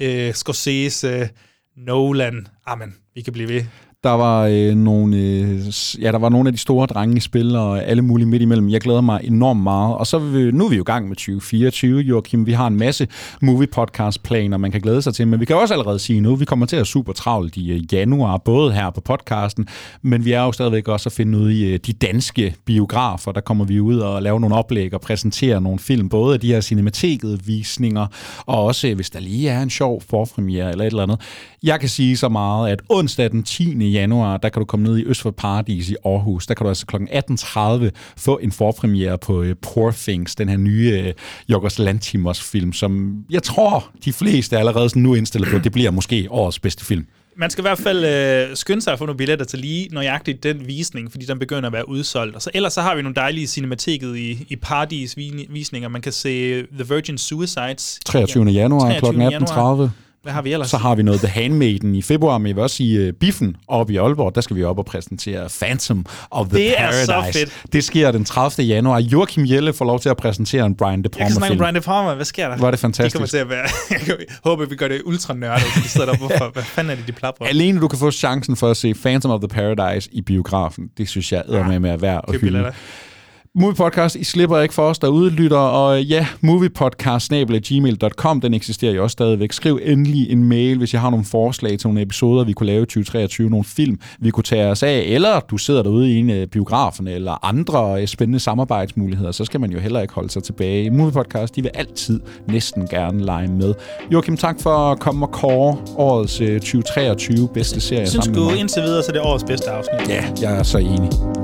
Øh, Scorsese, Nolan. Amen, vi kan blive ved. Der var, øh, nogle, øh, ja, der var nogle af de store drenge i spil, og alle mulige midt imellem. Jeg glæder mig enormt meget. Og så vi, nu er vi jo i gang med 2024, Joachim. Vi har en masse movie-podcast-planer, man kan glæde sig til. Men vi kan også allerede sige nu, vi kommer til at være super travlt i øh, januar, både her på podcasten, men vi er jo stadigvæk også at finde ud i øh, de danske biografer. Der kommer vi ud og lave nogle oplæg og præsentere nogle film, både af de her cinematikket-visninger, og også øh, hvis der lige er en sjov forpremiere eller et eller andet. Jeg kan sige så meget, at onsdag den 10 januar, der kan du komme ned i Øst for Paradis i Aarhus. Der kan du altså kl. 18.30 få en forpremiere på øh, Poor Things, den her nye øh, Jorgos Lantimos film, som jeg tror, de fleste er allerede sådan nu indstillet på, det bliver måske årets bedste film. Man skal i hvert fald øh, skynde sig at få nogle billetter til lige nøjagtigt den visning, fordi den begynder at være udsolgt. Og så, ellers så har vi nogle dejlige cinemateket i, i Paradis vi- visninger. Man kan se The Virgin Suicides. 23. januar kl. 23. januar. 18.30. Hvad har vi ellers? Så har vi noget The Handmaiden i februar, men jeg vil også sige uh, Biffen oppe i Aalborg. Der skal vi op og præsentere Phantom of the Det er så Paradise. fedt. Det sker den 30. januar. Joachim Jelle får lov til at præsentere en Brian De Jeg kan snakke om. Brian De Palma. Hvad sker der? Hvor er det fantastisk. Det kommer til at være... Jeg håber, vi gør det ultra nørdet. De sidder der, hvorfor? Hvad fanden er det, de plapper? Alene du kan få chancen for at se Phantom of the Paradise i biografen. Det synes jeg er med med at være Køb hylde. Movie Podcast, I slipper ikke for os derude, lytter, og ja, moviepodcast den eksisterer jo også stadigvæk. Skriv endelig en mail, hvis jeg har nogle forslag til nogle episoder, vi kunne lave i 2023, nogle film, vi kunne tage os af, eller du sidder derude i en af biograferne, eller andre øh, spændende samarbejdsmuligheder, så skal man jo heller ikke holde sig tilbage. Movie Podcast, de vil altid næsten gerne lege med. Joachim, tak for at komme og kåre årets øh, 2023 bedste serie Jeg synes mig. indtil videre, så er det årets bedste afsnit. Ja, jeg er så enig.